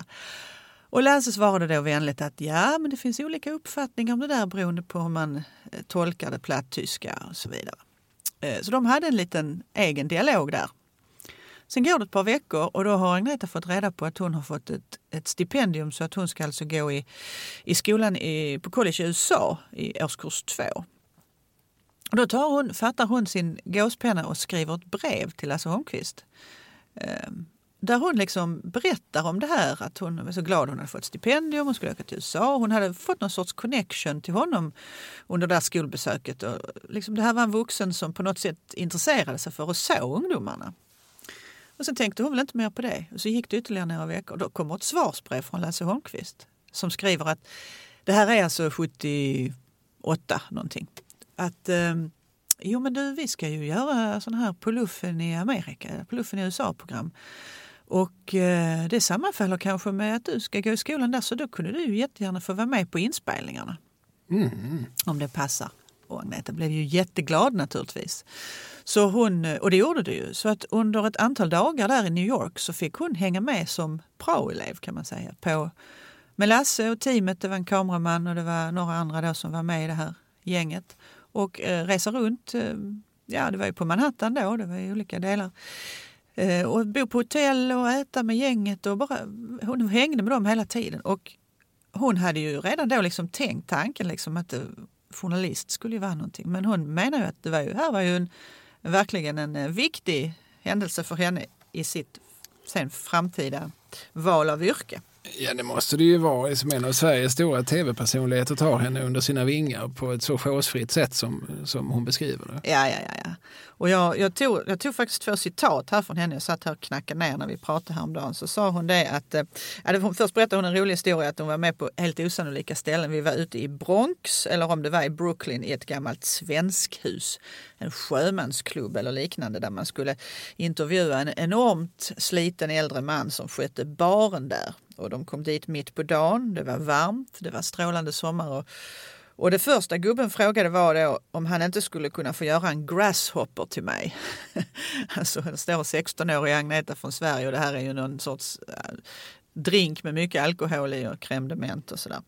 Och Lasse svarade då vänligt att ja, men det finns olika uppfattningar om det där beroende på hur man eh, tolkar det platttyska och så vidare. Eh, så de hade en liten egen dialog där. Sen går det ett par veckor och då har Agneta fått reda på att hon har fått ett, ett stipendium så att hon ska alltså gå i, i skolan i, på college i USA i årskurs två. Och då tar hon, fattar hon sin gåspenna och skriver ett brev till Lasse Holmqvist. Eh, där hon liksom berättar om det här, att hon var så glad hon hade fått stipendium, hon skulle åka till USA. Hon hade fått någon sorts connection till honom under det här skolbesöket. Och liksom det här var en vuxen som på något sätt intresserade sig för och såg ungdomarna. Och sen tänkte hon väl inte mer på det. Och så gick det ytterligare några veckor. Då kommer ett svarsbrev från Lasse Holmqvist som skriver att det här är alltså 78 någonting. Att eh, jo men du, vi ska ju göra sån här Poluffen i Amerika, Poluffen i USA-program. Och eh, det sammanfaller kanske med att du ska gå i skolan där så då kunde du jättegärna få vara med på inspelningarna. Mm. Om det passar. Och Agneta blev ju jätteglad naturligtvis. Så hon, och det gjorde det ju. Så att under ett antal dagar där i New York så fick hon hänga med som praoelev kan man säga. På, med Lasse och teamet, det var en kameraman och det var några andra då som var med i det här gänget. Och eh, resa runt, eh, ja det var ju på Manhattan då, det var i olika delar. Eh, och bo på hotell och äta med gänget och bara, hon hängde med dem hela tiden. Och hon hade ju redan då liksom tänkt tanken liksom att eh, journalist skulle ju vara någonting. Men hon menar ju att det var ju, här var ju en, verkligen en eh, viktig händelse för henne i sitt sen framtida val av yrke. Ja, det måste det ju vara som en av Sveriges stora tv-personligheter tar henne under sina vingar på ett så chosefritt sätt som, som hon beskriver det. Ja, ja, ja. ja. Och jag, jag, tog, jag tog faktiskt två citat här från henne. Jag satt här och knackade ner när vi pratade häromdagen. Så sa hon det att, eh, ja, det, först berättade hon en rolig historia att hon var med på helt osannolika ställen. Vi var ute i Bronx, eller om det var i Brooklyn, i ett gammalt svenskhus. En sjömansklubb eller liknande där man skulle intervjua en enormt sliten äldre man som skötte baren där. Och de kom dit mitt på dagen, det var varmt, det var strålande sommar. Och, och det första gubben frågade var då om han inte skulle kunna få göra en grasshopper till mig. <laughs> alltså det står 16-årig Agneta från Sverige och det här är ju någon sorts äh, drink med mycket alkohol i och crème de menthe och sådär.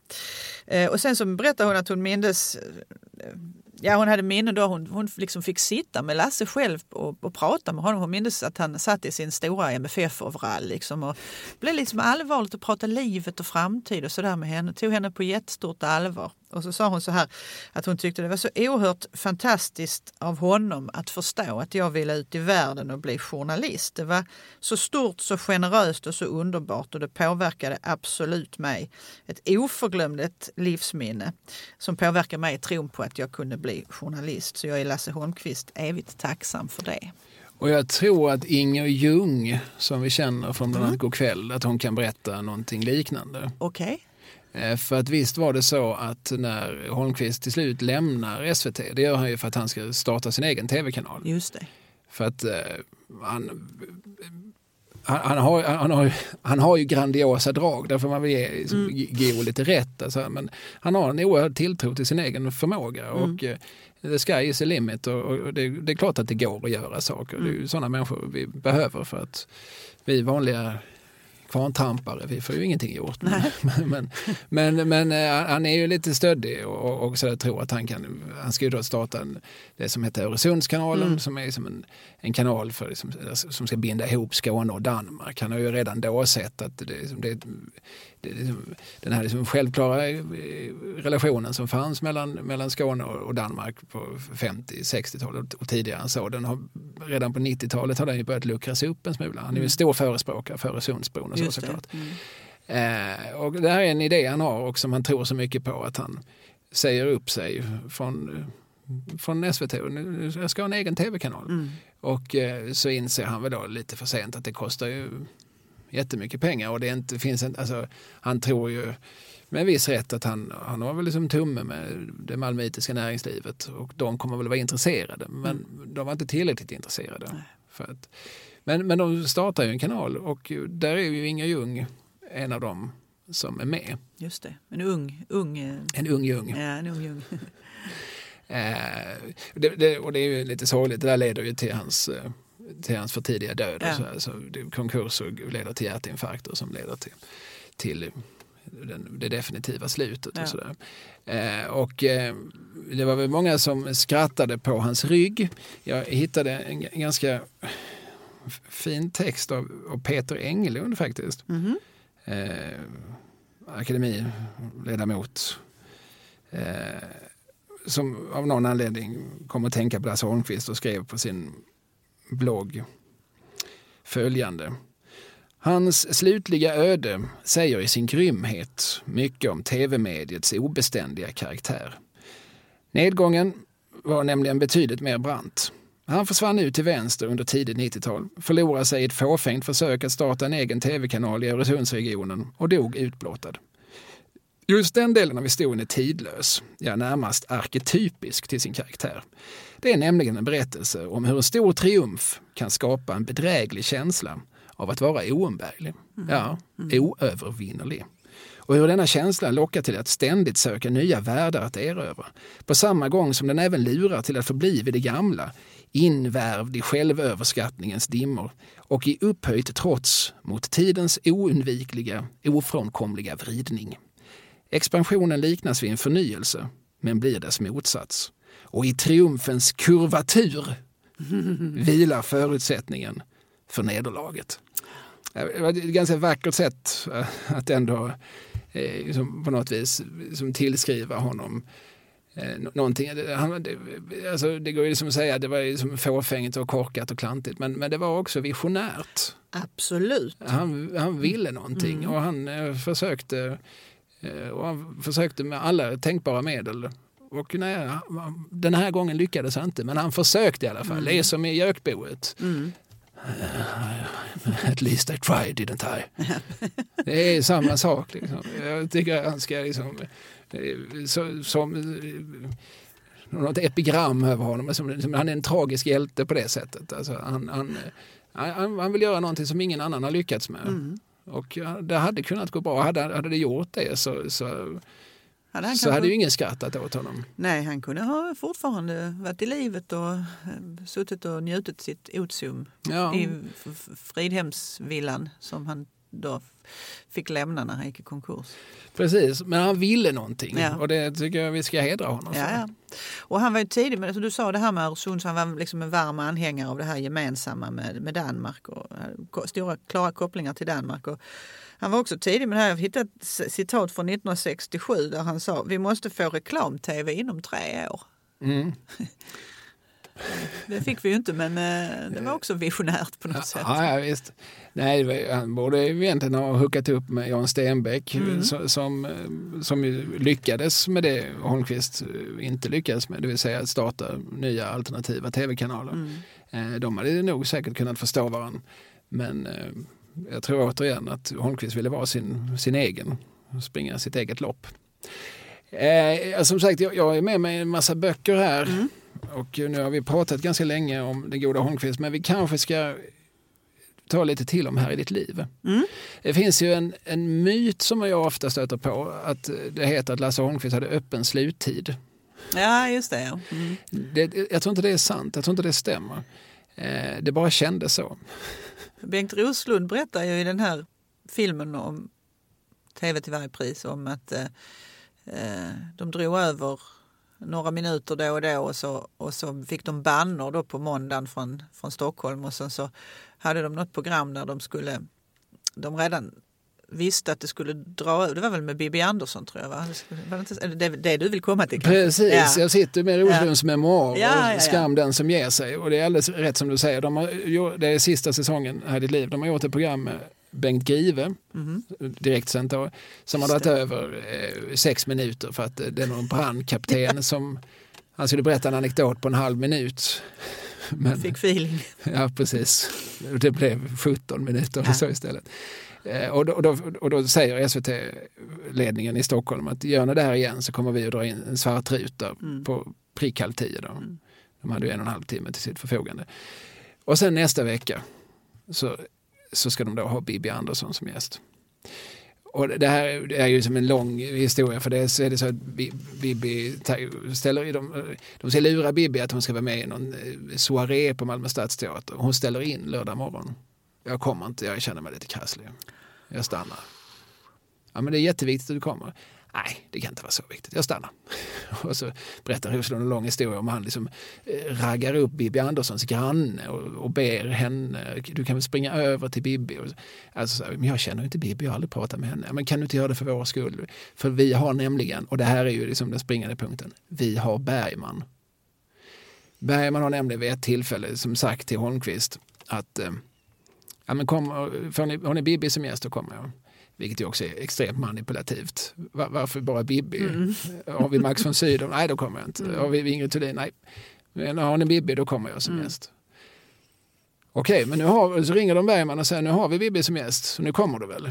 Eh, och sen så berättade hon att hon mindes eh, ja, hon hade minnen då hon, hon liksom fick sitta med Lasse själv och, och prata med honom. Hon minns att han satt i sin stora MFF-overall liksom och blev liksom allvarligt att prata livet och framtid och sådär med henne. Tog henne på jättestort allvar. Och så sa hon så här att hon tyckte det var så oerhört fantastiskt av honom att förstå att jag ville ut i världen och bli journalist. Det var så stort, så generöst och så underbart och det påverkade absolut mig. Ett oförglömligt livsminne som påverkade mig i tron på att jag kunde bli journalist. Så jag är Lasse Holmqvist evigt tacksam för det. Och jag tror att Inger Ljung, som vi känner från bland annat mm. God kväll, att hon kan berätta någonting liknande. Okej. Okay. Eh, för att visst var det så att när Holmqvist till slut lämnar SVT, det gör han ju för att han ska starta sin egen tv-kanal. Just det. För att eh, han, han, han, har, han, har, han har ju grandiosa drag, där får man väl ge liksom, mm. Geo lite rätt. Alltså, men han har en oerhörd tilltro till sin egen förmåga. Mm. Och, eh, the sky is the limit och, och det, det, är klart att det går att göra saker. Mm. Det är ju mm. sådana människor vi behöver för att vi vanliga kvarntrampare, vi får ju ingenting gjort. Men, men, men, men, eh, han är ju lite stöddig och, och så där, tror att han kan, han ska ju då starta en, det som heter Öresundskanalen mm. som är som en, en kanal för, som, som ska binda ihop Skåne och Danmark. Han har ju redan då sett att det, det, Liksom, den här liksom självklara eh, relationen som fanns mellan, mellan Skåne och Danmark på 50-60-talet och tidigare än så. Den har, redan på 90-talet har den ju börjat luckras upp en smula. Han är ju en mm. stor förespråkare för Öresundsbron och så såklart. Mm. Eh, och det här är en idé han har och som han tror så mycket på att han säger upp sig från från SVT. Jag ska ha en egen tv-kanal. Mm. Och eh, så inser han väl då lite för sent att det kostar ju jättemycket pengar och det inte finns en, alltså, han tror ju med viss rätt att han, han har väl liksom tumme med det malmöitiska näringslivet och de kommer väl vara intresserade men mm. de var inte tillräckligt intresserade. För att, men, men de startar ju en kanal och där är ju Inga Ljung en av dem som är med. Just det, en ung, ung eh, En ung Ljung. Ja, en ung Ljung. <laughs> eh, det, det, och det är ju lite sorgligt, det där leder ju till hans eh, till hans för tidiga död. Ja. Och så, så konkurs och leder till hjärtinfarkter som leder till, till den, det definitiva slutet. Ja. Och, sådär. Eh, och eh, det var väl många som skrattade på hans rygg. Jag hittade en g- ganska fin text av, av Peter Engelund faktiskt. Mhm. Eh, akademiledamot. Eh, som av någon anledning kom att tänka på Lasse Holmqvist och skrev på sin blogg följande. Hans slutliga öde säger i sin grymhet mycket om tv-mediets obeständiga karaktär. Nedgången var nämligen betydligt mer brant. Han försvann ut till vänster under tidigt 90-tal, förlorade sig i ett fåfängt försök att starta en egen tv-kanal i Öresundsregionen och dog utblottad. Just den delen av historien är tidlös, ja närmast arketypisk till sin karaktär. Det är nämligen en berättelse om hur en stor triumf kan skapa en bedräglig känsla av att vara oumbärlig, ja, oövervinnerlig. Och hur denna känsla lockar till att ständigt söka nya världar att erövra. På samma gång som den även lurar till att förbli vid det gamla, invärvd i självöverskattningens dimmor och i upphöjt trots mot tidens oundvikliga, ofrånkomliga vridning. Expansionen liknas vid en förnyelse, men blir dess motsats. Och i triumfens kurvatur <laughs> vilar förutsättningen för nederlaget. Det var ett ganska vackert sätt eh, att ändå eh, liksom på något vis som tillskriva honom eh, nå- någonting. Det- Han, alltså, det går ju som att säga det var ju som fåfängt och korkat och klantigt men, men det var också visionärt. Absolut. Han, han ville någonting och han försökte och han försökte med alla tänkbara medel. Och nej, den här gången lyckades han inte, men han försökte i alla fall. Det är som i Gökboet. Mm. At least I tried, didn't I? <laughs> Det är samma sak. Liksom. Jag tycker han ska liksom, eh, så, som eh, något epigram över honom. Som, han är en tragisk hjälte på det sättet. Alltså, han, han, han, han vill göra någonting som ingen annan har lyckats med. Mm. Och det hade kunnat gå bra. Hade, hade det gjort det så, så, Hade han så hade ju ingen skrattat åt honom. Nej, han kunde ha fortfarande varit i livet och eh, suttit och njutit sitt otium Ja. i Fridhemsvillan som han då fick lämna när han gick i konkurs. Precis, men han ville någonting Ja. och det tycker jag vi ska hedra honom Ja, för. ja. Och han var ju tidig med, som du sa det här med Öresund, så han var liksom en varm anhängare av det här gemensamma med, med Danmark och ko- stora klara kopplingar till Danmark. Och han var också tidig med det här, jag hittade ett citat från 1967 där han sa vi måste få reklam-tv inom tre år. Mm. <laughs> Det fick vi ju inte men eh, det var också visionärt på något sätt. Ja, ja, visst. Nej, han borde egentligen ha hookat upp med Jan Stenbeck Mm. som, som, eh, som lyckades med det Holmqvist eh, inte lyckades med, det vill säga att starta nya alternativa tv-kanaler. Mm. Eh, De hade nog säkert kunnat förstå varandra. Men jag tror återigen att Holmqvist ville vara sin, sin egen, springa sitt eget lopp. Eh, som sagt, jag, jag är med mig en massa böcker här. Mm. Och nu har vi pratat ganska länge om den goda Holmqvist, men vi kanske ska ta lite till om här i ditt liv. Mm. Det finns ju en, en myt som jag ofta stöter på, att det heter att Lasse Holmqvist hade öppen sluttid. Ja, just det. Mm. Det, jag tror inte det är sant, jag tror inte det stämmer. Eh, det bara kändes så. Bengt Roslund berättar ju i den här filmen om TV till varje pris om att eh, eh, de drog över några minuter då och då och så, och så fick de bannor då på måndagen från, från Stockholm och sen så hade de något program där de skulle, de redan visste att det skulle dra över, det var väl med Bibi Andersson tror jag va? Det, är det du vill komma till? kanske? Precis, Ja. jag sitter med Roslunds Ja, ja, ja. och Skam den som ger sig. Och det är alldeles rätt som du säger, de har, det är sista säsongen här i ditt liv. De har gjort ett program med Bengt Grive, Mhm. direktsänt då, som har dragit över eh, sex minuter för att eh, det är någon brandkapten <laughs> som han skulle berätta en anekdot på en halv minut. Men, Fick feeling. <laughs> Ja, precis. Det blev 17 minuter Ja. så istället. Eh, Och då, och, då, och då säger SVT-ledningen i Stockholm att gör ni det här igen så kommer vi att dra in en svart ruta Mm. på prick halv tio. Då. De hade ju en och en halv timme till sitt förfogande. Och sen nästa vecka så, så ska de då ha Bibi Andersson som gäst. Och det här är ju som en lång historia för det så är det så att Bibi ställer i de, de ska lura Bibi att hon ska vara med i någon eh, soaré på Malmö stadsteater. Hon ställer in lördag morgon. Jag kommer inte, jag känner mig lite krasslig. Jag stannar. Ja, men det är jätteviktigt att du kommer. Nej, det kan inte vara så viktigt. Jag stannar. <laughs> Och så berättar Roslund en lång historia om han liksom eh, raggar upp Bibi Anderssons granne och, och ber henne, du kan väl springa över till Bibi. Alltså, men jag känner inte Bibi, jag har aldrig pratat med henne. Men kan du inte göra det för vår skull? För vi har nämligen, och det här är ju liksom den springande punkten, vi har Bergman. Bergman har nämligen vid ett tillfälle som sagt till Holmqvist att eh, ja, men kom, får ni, har ni Bibi som gäst, då kommer jag. Vilket ju också är extremt manipulativt. Var, varför bara Bibi? Mm. <laughs> Har vi Max von Sydow? Nej, då kommer jag inte. Mm. Har vi Ingrid Thulin? Nej. Men har ni Bibi, då kommer jag som mm. gäst. Okej, men nu har, så ringer de Bergman och säger nu har vi Bibi som gäst, så nu kommer du väl?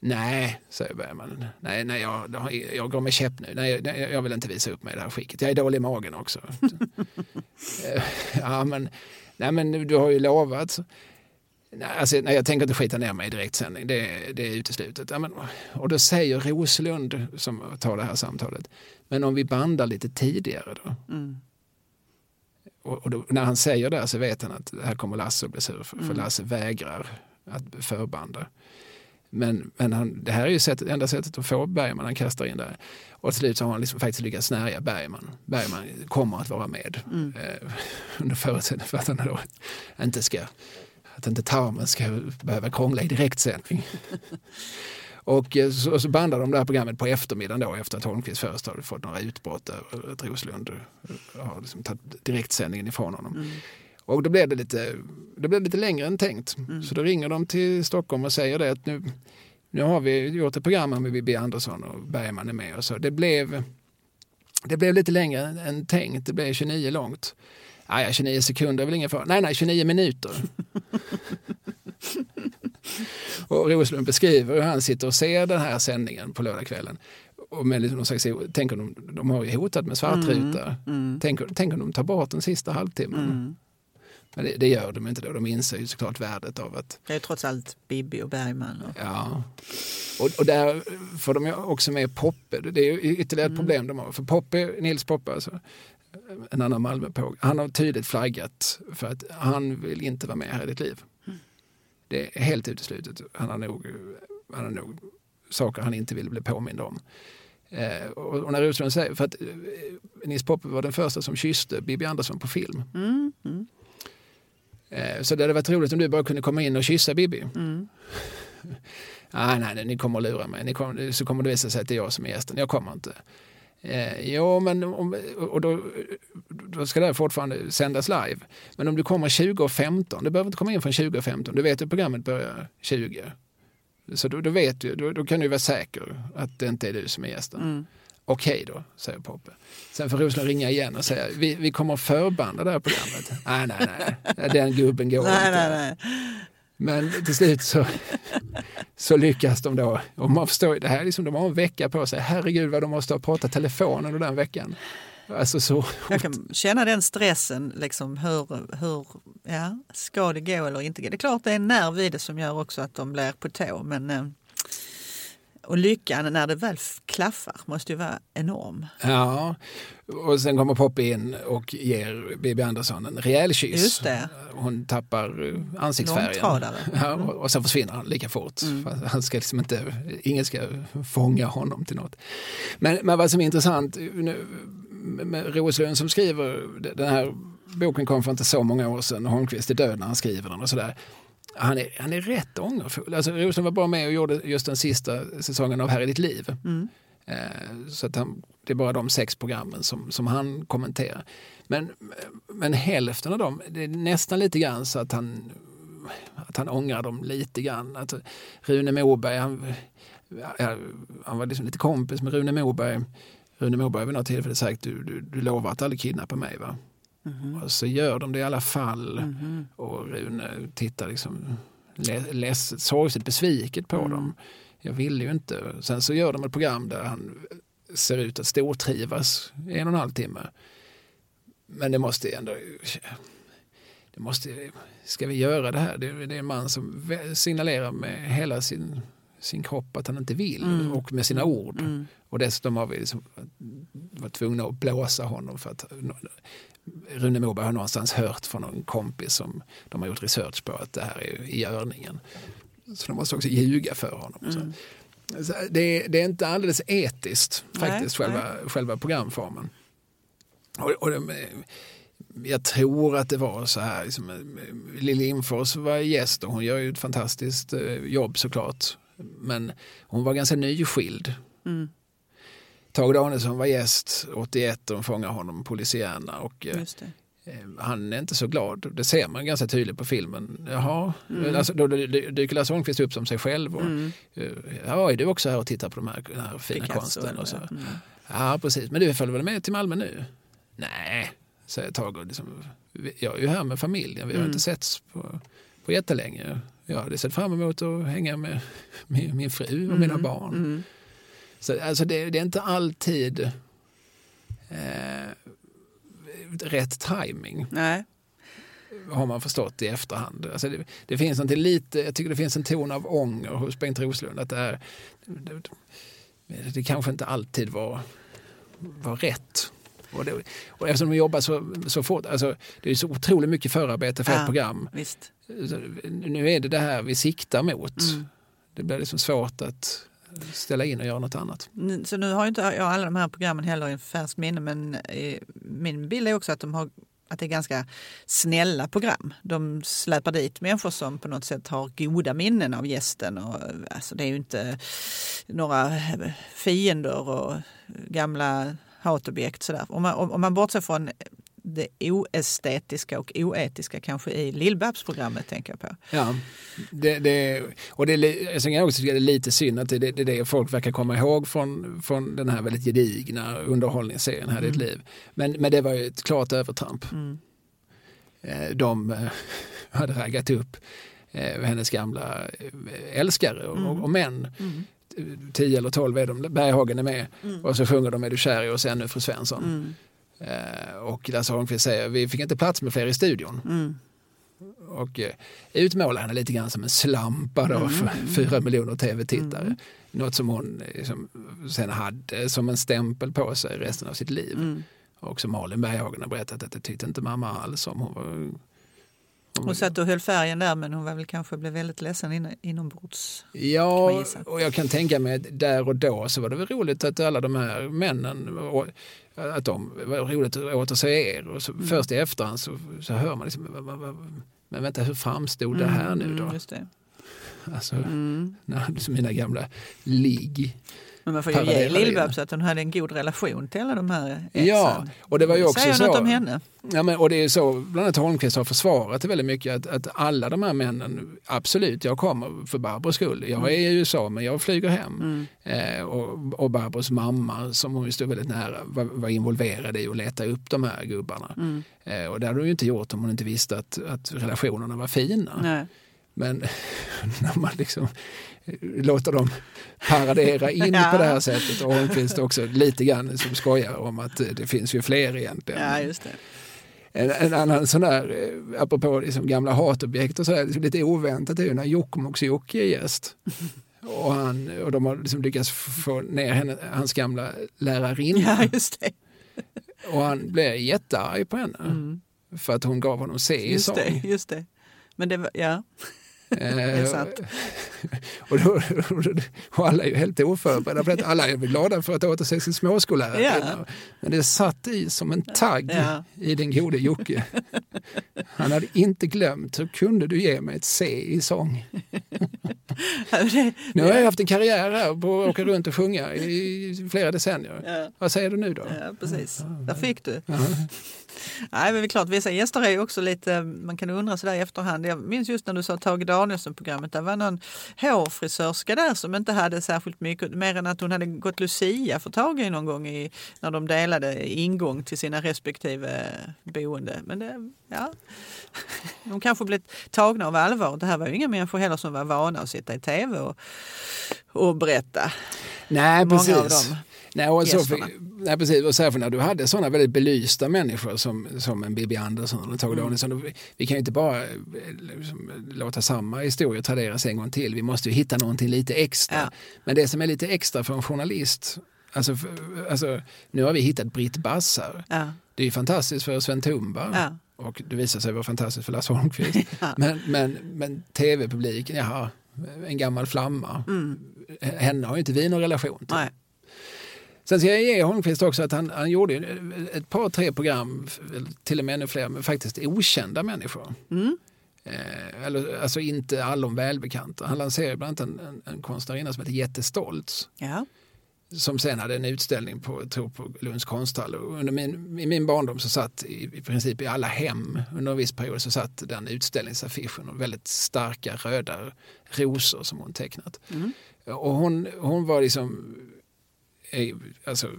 Nej, säger Bergman. Nej, nej jag, jag går med käpp nu. Nej, jag vill inte visa upp mig i det här skicket. Jag är dålig i magen också. <laughs> <laughs> ja, men, nej, men du har ju lovat. Nej, alltså, nej, jag tänker inte skita ner mig i direktsändning, det, det är uteslutet. Ja, men, och då säger Roslund, som tar det här samtalet, men om vi bandar lite tidigare då? Mm. Och, och då, när han säger det så vet han att här kommer Lasse att bli sur, för, mm. för Lasse vägrar att förbanda. Men, men han, det här är ju sättet, enda sättet att få Bergman, han kastar in det. Och till slut så har han liksom faktiskt lyckats snärja Bergman. Bergman kommer att vara med. Mm. Eh, <laughs> under förutsättning för att han då inte ska att inte tarmen ska behöva krångla i direktsändning. <laughs> Och eh, så, så bandade de det här programmet på eftermiddagen då efter att Holmqvist först hade fått några utbrott där att Roslund eh, har liksom tagit direktsändningen ifrån honom. Mm. Och då blev det lite, det blev lite längre än tänkt. Mm. Så då ringer de till Stockholm och säger det att nu, nu har vi gjort ett program med Bibi Andersson och Bergman är med. Och så. Det, blev, det blev lite längre än tänkt, det blev 29 långt. Ja, 29 sekunder är väl ingen fara. Nej, nej, 29 minuter. <laughs> och Roslund beskriver hur han sitter och ser den här sändningen på lördagskvällen. Och med liksom slags, tänk om de, de har ju hotat med svartruta. Mm, mm. Tänk, tänk om de tar bort den sista halvtimmen. Mm. Men det, det, gör de inte då. De inser ju såklart värdet av att... Det är trots allt Bibi och Bergman. Och... Ja. Och, och där får de också med Poppe. Det är ytterligare ett mm. problem de har. För Poppe, Nils Poppe, alltså, en annan Malmöpåg, han har tydligt flaggat för att han vill inte vara med här i ditt liv. Mm. Det är helt uteslutet. Han har nog, han har nog saker han inte vill bli påmind om. Eh, och, och, när Roslund säger, för att eh, Nils Poppe var den första som kysste Bibi Andersson på film. Mm. Mm. Eh, så det hade varit roligt om du bara kunde komma in och kyssa Bibi. Mm. <laughs> ah, nej, ni kommer att lura mig. Ni kommer, så kommer det visa sig att det är jag som är gästen. Jag kommer inte. Eh, ja, men om, och då, då ska det fortfarande sändas live. Men om du kommer 2015, du behöver inte komma in från 2015, du vet att programmet börjar 20. Så då, då vet du, då, då, kan du vara säker att det inte är du som är gästen. Mm. Okej då, säger Poppe. Sen får Roslund ringa igen och säga, vi, vi kommer förbanda det här programmet. <laughs> nej, nej, nej, den gubben går nej, inte. Nej, nej. Men till slut så, så lyckas de då. Och man förstår, det här liksom, de har en vecka på sig. Herregud vad de måste ha pratat telefonen under den veckan. Alltså så. Jag kan känna den stressen, liksom hur, hur ja, ska det gå eller inte? Det är klart det är en nerv i det som gör också att de blir på tå. Men, eh, och lyckan när det väl klaffar måste ju vara enorm. Ja, och sen kommer Poppy in och ger Bibi Andersson en rejäl kyss. Just det. Hon tappar ansiktsfärgen. <laughs> Ja, och sen försvinner han lika fort. Mm. Han ska liksom inte, ingen ska fånga honom till något. Men, men vad som är intressant nu, med Roslund som skriver den här boken kom för inte så många år sedan. Holmqvist är död när han skriver den och sådär han är, han är rätt ångerfull. Alltså, Rosen var bara med och gjorde just den sista säsongen av Här i ditt liv. Mm. Eh, så att han, det är bara de sex programmen som, som han kommenterar. Men, men hälften av dem, det är nästan lite grann så att han, att han ångrar dem lite grann. Att Rune Moberg, han, han var liksom lite kompis med Rune Moberg. Rune Moberg vid något tillfälle sagt du, du, du lovar att aldrig kidnappa mig va? Mm. Och så gör de det i alla fall. Mm. Och Rune tittar liksom sorgset besviket på mm. dem. Jag ville ju inte. Sen så gör de ett program där han ser ut att stortrivas i en och en halv timme. Men det måste ändå... Det måste, ska vi göra det här? Det, det är en man som signalerar med hela sin, sin kropp att han inte vill mm. och med sina ord. Mm. Och dessutom har vi liksom varit tvungna att blåsa honom för att Rune Moberg har någonstans hört från någon kompis som de har gjort research på att det här är i görningen. Så de måste också ljuga för honom. Mm. det, det är inte alldeles etiskt faktiskt, Nej, själva, själva programformen. Och, och det, jag tror att det var så här, liksom, Lill Lindfors var gäst och hon gör ju ett fantastiskt eh, jobb såklart. Men hon var ganska nyskild. Mm. Tage Danielsson var gäst 81 och de fångar honom polisiärerna och eh, eh, han är inte så glad. Det ser man ganska tydligt på filmen. Jaha, alltså, då dy- dyker Lasse Holmqvist upp som sig själv. Och, Mm. eh, ja, är du också här och tittar på de här, den här fina Picasso konsten? Och så. Mm. Ja, precis. Men du följer väl med till Malmö nu? Nej, säger Tage. Liksom, jag är ju här med familjen. Vi har Mm. inte setts på, på jättelänge. Jag hade sett fram emot att hänga med <laughs> min, min fru och mina Mm. barn. Mm. Så, alltså det, det är inte alltid eh, rätt timing Nej. har man förstått i efterhand. Alltså det, det finns något lite, jag tycker det finns en ton av ånger hos Bengt Roslund. Att det, är, det, det, det kanske inte alltid var, var rätt. Och, det, och eftersom de jobbar så, så fort, alltså, det är så otroligt mycket förarbete för Ja. ett program. Visst. Nu är det det här vi siktar mot. Mm. Det blir liksom svårt att ställa in och göra något annat. Så nu har ju inte jag alla de här programmen heller i färskt minne men eh, min bild är också att de har att det är ganska snälla program. De släpar dit människor som på något sätt har goda minnen av gästen. Och, eh, alltså, det är ju inte några fiender och gamla hatobjekt. Sådär. Om, man, om man bortser från det oestetiska och oetiska kanske i Lill-Babs-programmet tänker jag på. Ja, det, det, och det jag kan också tycka det är lite synd att det är det, det, folk verkar komma ihåg från, från den här väldigt gedigna underhållningsserien Här är ditt liv. Men, men det var ju ett klart övertramp. Mm. Eh, De eh, <laughs> hade raggat upp eh, hennes gamla älskare och, och, och män. Mm. Tio eller tolv är de, Berghagen är med Mm. och så sjunger de Är du kär i oss ännu fru Svensson. Mm. Eh, Och Lasse Holmqvist säger vi fick inte plats med fler i studion. Mm. och eh, utmålar henne lite grann som en slampa då för fyra miljoner tv-tittare. Mm. Något som hon eh, som, sen hade som en stämpel på sig resten av sitt liv. Mm. Och som Malin Berghagen har berättat att det tyckte inte mamma alls om. Hon var, hon satt och höll färgen där men hon var väl kanske blev väldigt ledsen in, inombords. Ja, och jag kan tänka mig där och då så var det väl roligt att alla de här männen och, att de var roligt att återse er. Och så, Först i efterhand så, så hör man liksom, "Va- va- va- men vänta hur framstod det här nu då? Mm, just det. Alltså, Mm. när, som mina gamla ligg. Men man får ju ge Lill-Babs att hon hade en god relation till alla de här exen. Ja, och det var ju också Säger så. något om henne. Ja, men, och det är så, bland annat Holmqvist har försvarat det väldigt mycket att, att alla de här männen, absolut, jag kommer för Barbros skull. Jag är i USA men jag flyger hem. Mm. Eh, och, och Barbros mamma som hon ju stod väldigt nära var, var involverad i att leta upp de här gubbarna. Mm. Eh, och det hade hon ju inte gjort om hon inte visste att, att relationerna var fina. Nej. Men <laughs> när man liksom låter dem paradera in <laughs> Ja. på det här sättet och Holmqvist också lite grann som skojar om att det finns ju fler egentligen. Ja, just det. En, en annan sån där, eh, apropå liksom gamla hatobjekt och sådär, liksom lite oväntat är ju när Jokkmokks-Jocke är gäst. <laughs> Och, han, och de har liksom lyckats få ner henne, hans gamla lärarinna. Ja, just det. <laughs> Och han blev jättearg på henne. Mm. För att hon gav honom C i Just sång. det, just det. Men det var, ja. Eh, <laughs> och, då, <laughs> och alla är ju helt oförberedda på det. Alla är glada för att återse sin småskollärare. Ja. Men det satt i som en tagg Ja. i den gode Jocke. Han hade inte glömt, hur kunde du ge mig ett C i sång? Nu har jag haft en karriär här på att åka runt och sjunga i flera decennier. ja. Vad säger du nu då? Ja, precis. Där fick du. Nej, men det är klart, vissa gäster är ju också lite, man kan undra sådär i efterhand. Jag minns just när du sa Tage Danielsson-programmet, det var någon hårfrisörska där som inte hade särskilt mycket, mer än att hon hade gått Lucia för Tage någon gång i, när de delade ingång till sina respektive boende. Men det, ja, <laughs> de kanske blivit tagna av allvar. Det här var ju inga människor heller som var vana att sitta i tv och, och berätta. Nej, Många precis. av dem. Nej, och så, nej, precis. Och särskilt när du hade sådana väldigt belysta människor som, som en Bibi Andersson och Tage Mm. Danielsson. då- Vi kan ju inte bara eh, liksom, låta samma historia traderas en gång till. Vi måste ju hitta någonting lite extra. Ja. Men det som är lite extra för en journalist, alltså, för, alltså nu har vi hittat Britt Bassar. Ja, Det är ju fantastiskt för Sven Tumba. ja, Och det visar sig vara fantastiskt för Lasse Holmqvist. <laughs> Men men, men tv-publiken, jaha, en gammal flamma. mm, henne har ju inte vi någon relation till. Nej. Sen ska jag ge Holmqvist också att han, han gjorde ett par, tre program, till och med ännu fler, med faktiskt okända människor. Mm. Eh, eller, alltså inte allom välbekanta. Han lanserade bland annat en, en, en konstnärinna som heter Jette Stoltz. Ja. Som sen hade en utställning på, tror på Lunds konsthall. Och Under min, I min barndom så satt i, i princip i alla hem under en viss period så satt den utställningsaffischen och väldigt starka röda rosor som hon tecknat. Mm. Och hon, hon var liksom Alltså,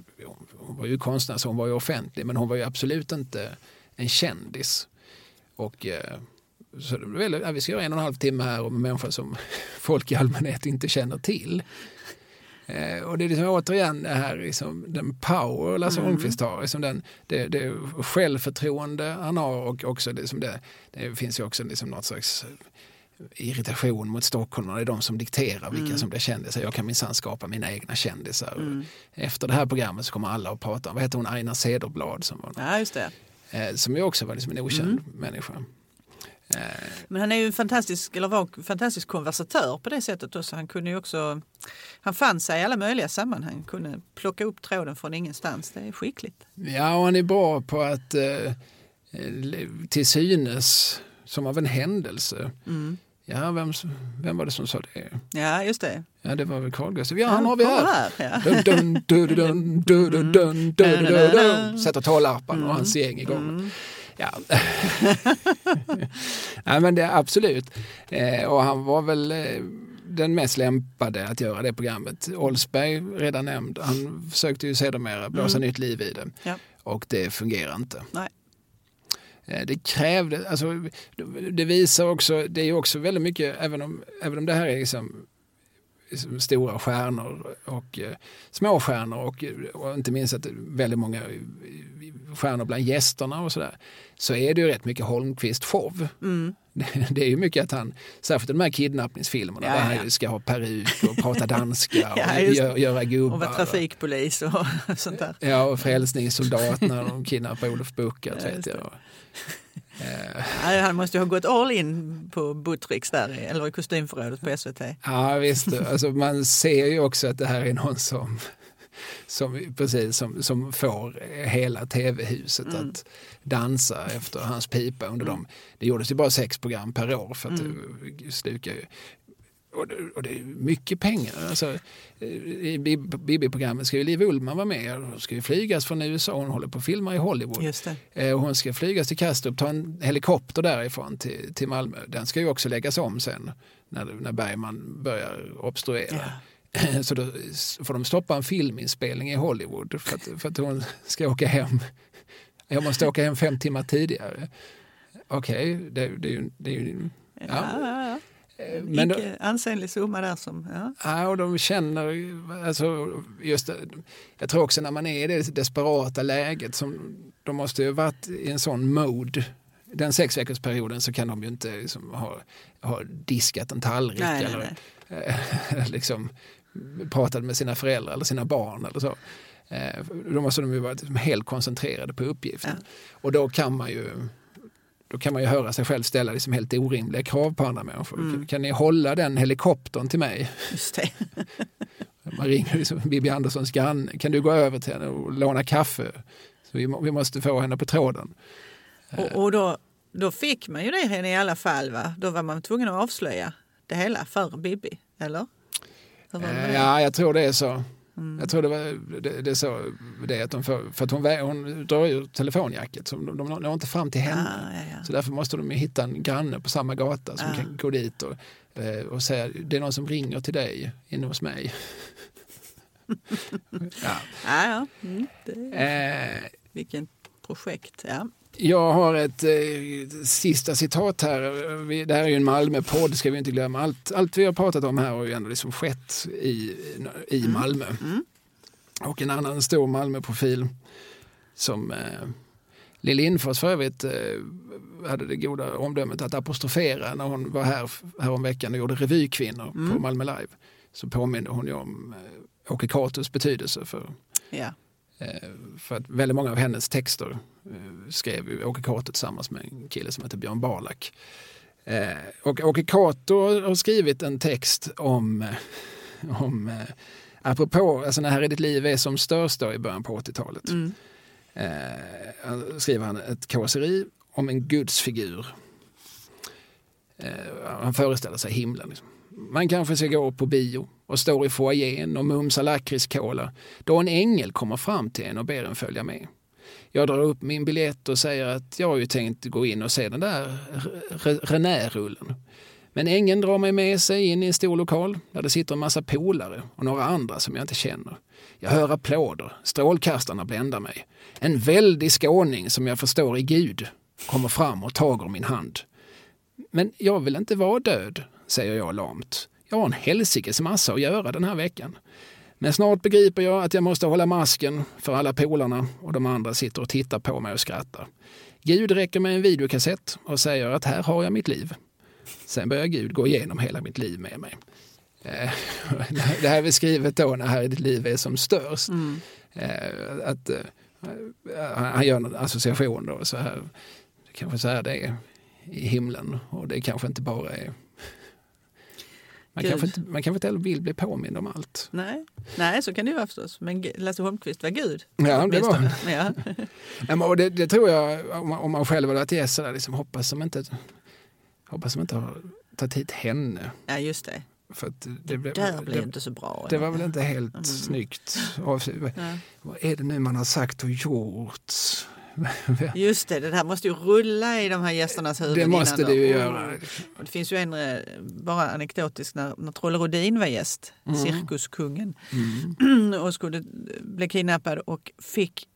hon var ju konstnär så hon var ju offentlig men hon var ju absolut inte en kändis. Och eh, så det blev, ja, vi ska göra en och en halv timme här om en människa som <laughs> folk i allmänhet inte känner till. Eh, och det är liksom återigen det här, liksom, den power Lasse Mm. Holmqvist har, liksom den, det, det självförtroende han har och också det, som det, det finns ju också liksom något slags irritation mot stockholmarna. Det är de som dikterar vilka Mm. som blir kändisar. Jag kan minsann skapa mina egna kändisar. Mm. Efter det här programmet så kommer alla att prata om, vad heter hon, Aina Cederblad som, var, ja, just det. eh, som ju också var liksom en okänd Mm. människa. Eh, Men han är ju en fantastisk, eller var en fantastisk konversatör på det sättet också. Han kunde ju också, han fann sig i alla möjliga sammanhang, kunde plocka upp tråden från ingenstans. Det är skickligt. Ja, och han är bra på att eh, till synes, som av en händelse, Mm. Ja, vem, vem var det som sa det? Ja, just det. Ja, det var väl Carl Gustaf. Ja, han har vi här! Sätter tålarpan och hans mm. gäng igång. Mm. Ja. <laughs> ja, men det är absolut. Eh, och han var väl eh, den mest lämpade att göra det programmet. Oldsberg, redan nämnd, han försökte ju sedermera blåsa mm. nytt liv i det. Ja. Och det fungerar inte. Nej. Eh, Det krävde, alltså, det visar också, det är också väldigt mycket, även om, även om det här är liksom liksom stora stjärnor och eh, små stjärnor och, och inte minst att väldigt många eh, stjärnor bland gästerna och sådär. Så är det ju rätt mycket Holmqvist show. Mm. Det, det är ju mycket att han, särskilt de här kidnappningsfilmerna Ja, där ja, han ska ha peruk och prata danska <laughs> och Ja, gö- göra gubbar. Och vara trafikpolis och <laughs> sånt där. Ja, och frälsningssoldat när de kidnappar Olof Buckard. Ja, Nej, Han måste ju ha gått all in på Buttricks där, eller i kostymförrådet på SVT. Ja visst, alltså, man ser ju också att det här är någon som, som, precis, som, som får hela tv-huset Mm. att dansa efter hans pipa under dem. Det gjordes ju bara sex program per år för att Mm. det slukar ju och det, och det är mycket pengar. Alltså, I Bib- Bibi-programmet ska ju Liv Ullmann vara med. Hon ska ju flygas från USA. Hon håller på att filma i Hollywood. Just det. Eh, och hon ska flygas till Kastrup, ta en helikopter därifrån till, till Malmö. Den ska ju också läggas om sen när, när Bergman börjar obstruera. <laughs> Så då får de stoppa en filminspelning i Hollywood för att, för att hon ska åka hem. Jag måste åka hem fem timmar tidigare. Okej, det, det, är ju- det är ju... Ja, Ja. ja, ja. eh, Men då- Icke ansenlig summa där som... Ja. Ja, och de känner, alltså, just jag tror också när man är i det desperata läget, som, de måste ju varit i en sån mode. Den sex perioden så kan de ju inte liksom, ha, ha diskat en tallrik Nej, nej, eller nej. eh, <laughs> liksom, pratat med sina föräldrar eller sina barn. Eller så. Eh, Då måste de ju vara helt koncentrerade på uppgiften. Ja. Och då kan man ju då kan man ju höra sig själv ställa liksom helt orimliga krav på andra människor. Mm. Kan ni hålla den helikoptern till mig? Just det. <laughs> Man ringer liksom Bibi Anderssons granne. Kan du gå över till henne och låna kaffe? Så vi, vi måste få henne på tråden. Och, och då, då fick man ju det henne i alla fall. Va? Då var man tvungen att avslöja det hela för Bibi, eller? Eh? Ja, jag tror det är så. Mm. Jag tror det, var, det, det är så. Det att de får, för att hon, hon drar ur telefonjacket. Så de, de når inte fram till henne. Ja, ja, ja. Så därför måste de ju hitta en granne på samma gata som Ja. kan gå dit och, eh, och säga det är någon som ringer till dig inne hos mig. <laughs> ja. Ja, ja. Mm, det, eh, vilken projekt. Ja. Jag har ett eh, sista citat här. Vi, det här är ju en Malmö-podd, ska vi inte glömma. Allt, allt vi har pratat om här har ju ändå liksom skett i, i Malmö. Mm. Och en annan stor Malmö-profil som eh, Lill Lindfors för övrigt eh, hade det goda omdömet att apostrofera när hon var här häromveckan och gjorde revykvinnor Mm. på Malmö Live. Så påminde hon ju om eh, Åke Catos betydelse för Ja. Eh, För att väldigt många av hennes texter skrev ju Åke Cato tillsammans med en kille som heter Björn Barlack. Eh, Och Åke Cato har skrivit en text om, om eh, apropå, alltså när Här i ditt liv är som störst då i början på 80-talet. Mm. Eh, skriver han ett kåseri om en gudsfigur. Eh, han föreställer sig himlen. Liksom. Man kanske ska gå på bio och står i foajén och mumsar lakritskola då en ängel kommer fram till en och ber en följa med. Jag drar upp min biljett och säger att jag har ju tänkt gå in och se den där René-rullen. Men ängeln drar mig med sig in i en stor lokal där det sitter en massa polare och några andra som jag inte känner. Jag hör applåder, strålkastarna bländar mig. En väldig skåning som jag förstår är Gud kommer fram och tager min hand. Men jag vill inte vara död, säger jag lamt. Jag har en helsikes massa att göra den här veckan. Men snart begriper jag att jag måste hålla masken för alla polarna och de andra sitter och tittar på mig och skrattar. Gud räcker med en videokassett och säger att här har jag mitt liv. Sen börjar Gud gå igenom hela mitt liv med mig. Eh, <laughs> det här är skrivet då när här ditt liv är som störst. Mm. Eh, att, eh, han gör en association då, så här, kanske så här det är i himlen och det kanske inte bara är man kanske, inte, man kanske inte vill bli påmind om allt. Nej, Nej så kan det ju vara förstås. Men Lasse Holmqvist var Gud. Ja, det var <laughs> ja. och det, det, tror jag, om man, om man själv hade varit gäst, liksom, hoppas som inte, hoppas som inte har tagit hit henne. Ja, just det. För det, det, där blev inte så bra. Det var väl inte helt mm. snyggt. Vad är det nu man har sagt och gjort? <laughs> Just det, det här måste ju rulla i de här gästernas huvuden. Det måste det ju göra. Och det finns ju en, eh, bara anekdotisk, när, när Trolle Rodin var gäst, mm. cirkuskungen, mm. <clears throat> och skulle bli kidnappad och fick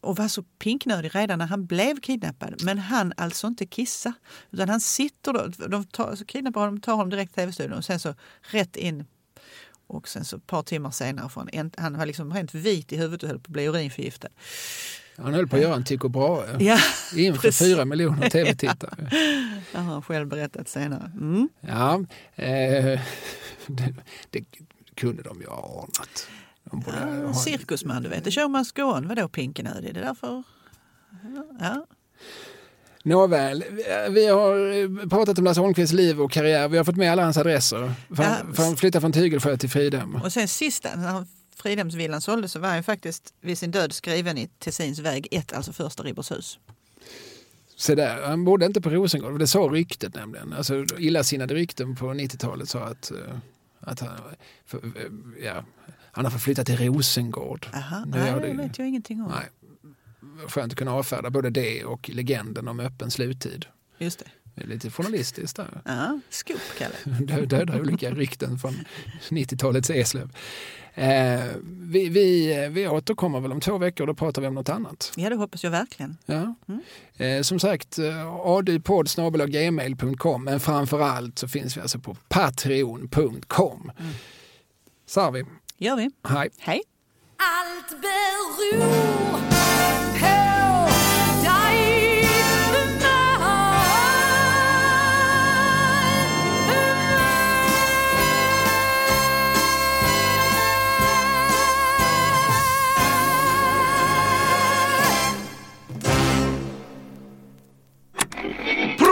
och var så pinknödig redan när han blev kidnappad. Men han alltså inte kissa. Utan han sitter då, de tar, så kidnappar honom, tar honom direkt till tv-studion och sen så rätt in. Och sen så ett par timmar senare, får han, var liksom helt vit i huvudet och höll på att bli urinförgiftad. Han höll på att göra en Tycho Brahe ja, inför fyra miljoner tv-tittare. <laughs> Det har han själv berättat senare. Mm. Ja, eh, <laughs> det, det, kunde de ju ha anat. Ja, cirkusman, du vet. The show must go on. Vadå pinkenödig? Det är därför... Ja. Nåväl, vi har pratat om Lasse Holmqvists liv och karriär. Vi har fått med alla hans adresser. För, ja. för han flyttade från Tygelsjö till Fridhem. Och sen sista, när han Fridhemsvillan såldes så var han faktiskt vid sin död skriven i Tessins väg 1, alltså första Ribershus. Så där, han bodde inte på Rosengård, det sa ryktet nämligen. Alltså illasinnade rykten på 90-talet sa att, eh, att han, för, eh, ja, han har förflyttat till Rosengård. Aha, nej, det vet jag ingenting om. Nej, skönt att kunna avfärda både det och legenden om öppen sluttid. Just det. Det är lite journalistiskt där. Ja, scoop, Kalle. <laughs> Döda olika rykten från 90-talets Eslöv. Eh, vi, vi, vi återkommer väl om två veckor och då pratar vi om något annat. Ja, det hoppas jag verkligen. Ja. Mm. Eh, som sagt, eh, adupodd.gmail.com men framför allt så finns vi alltså på patreon.com. Mm. Sarvi. gör vi. Hej. Hej. Allt beror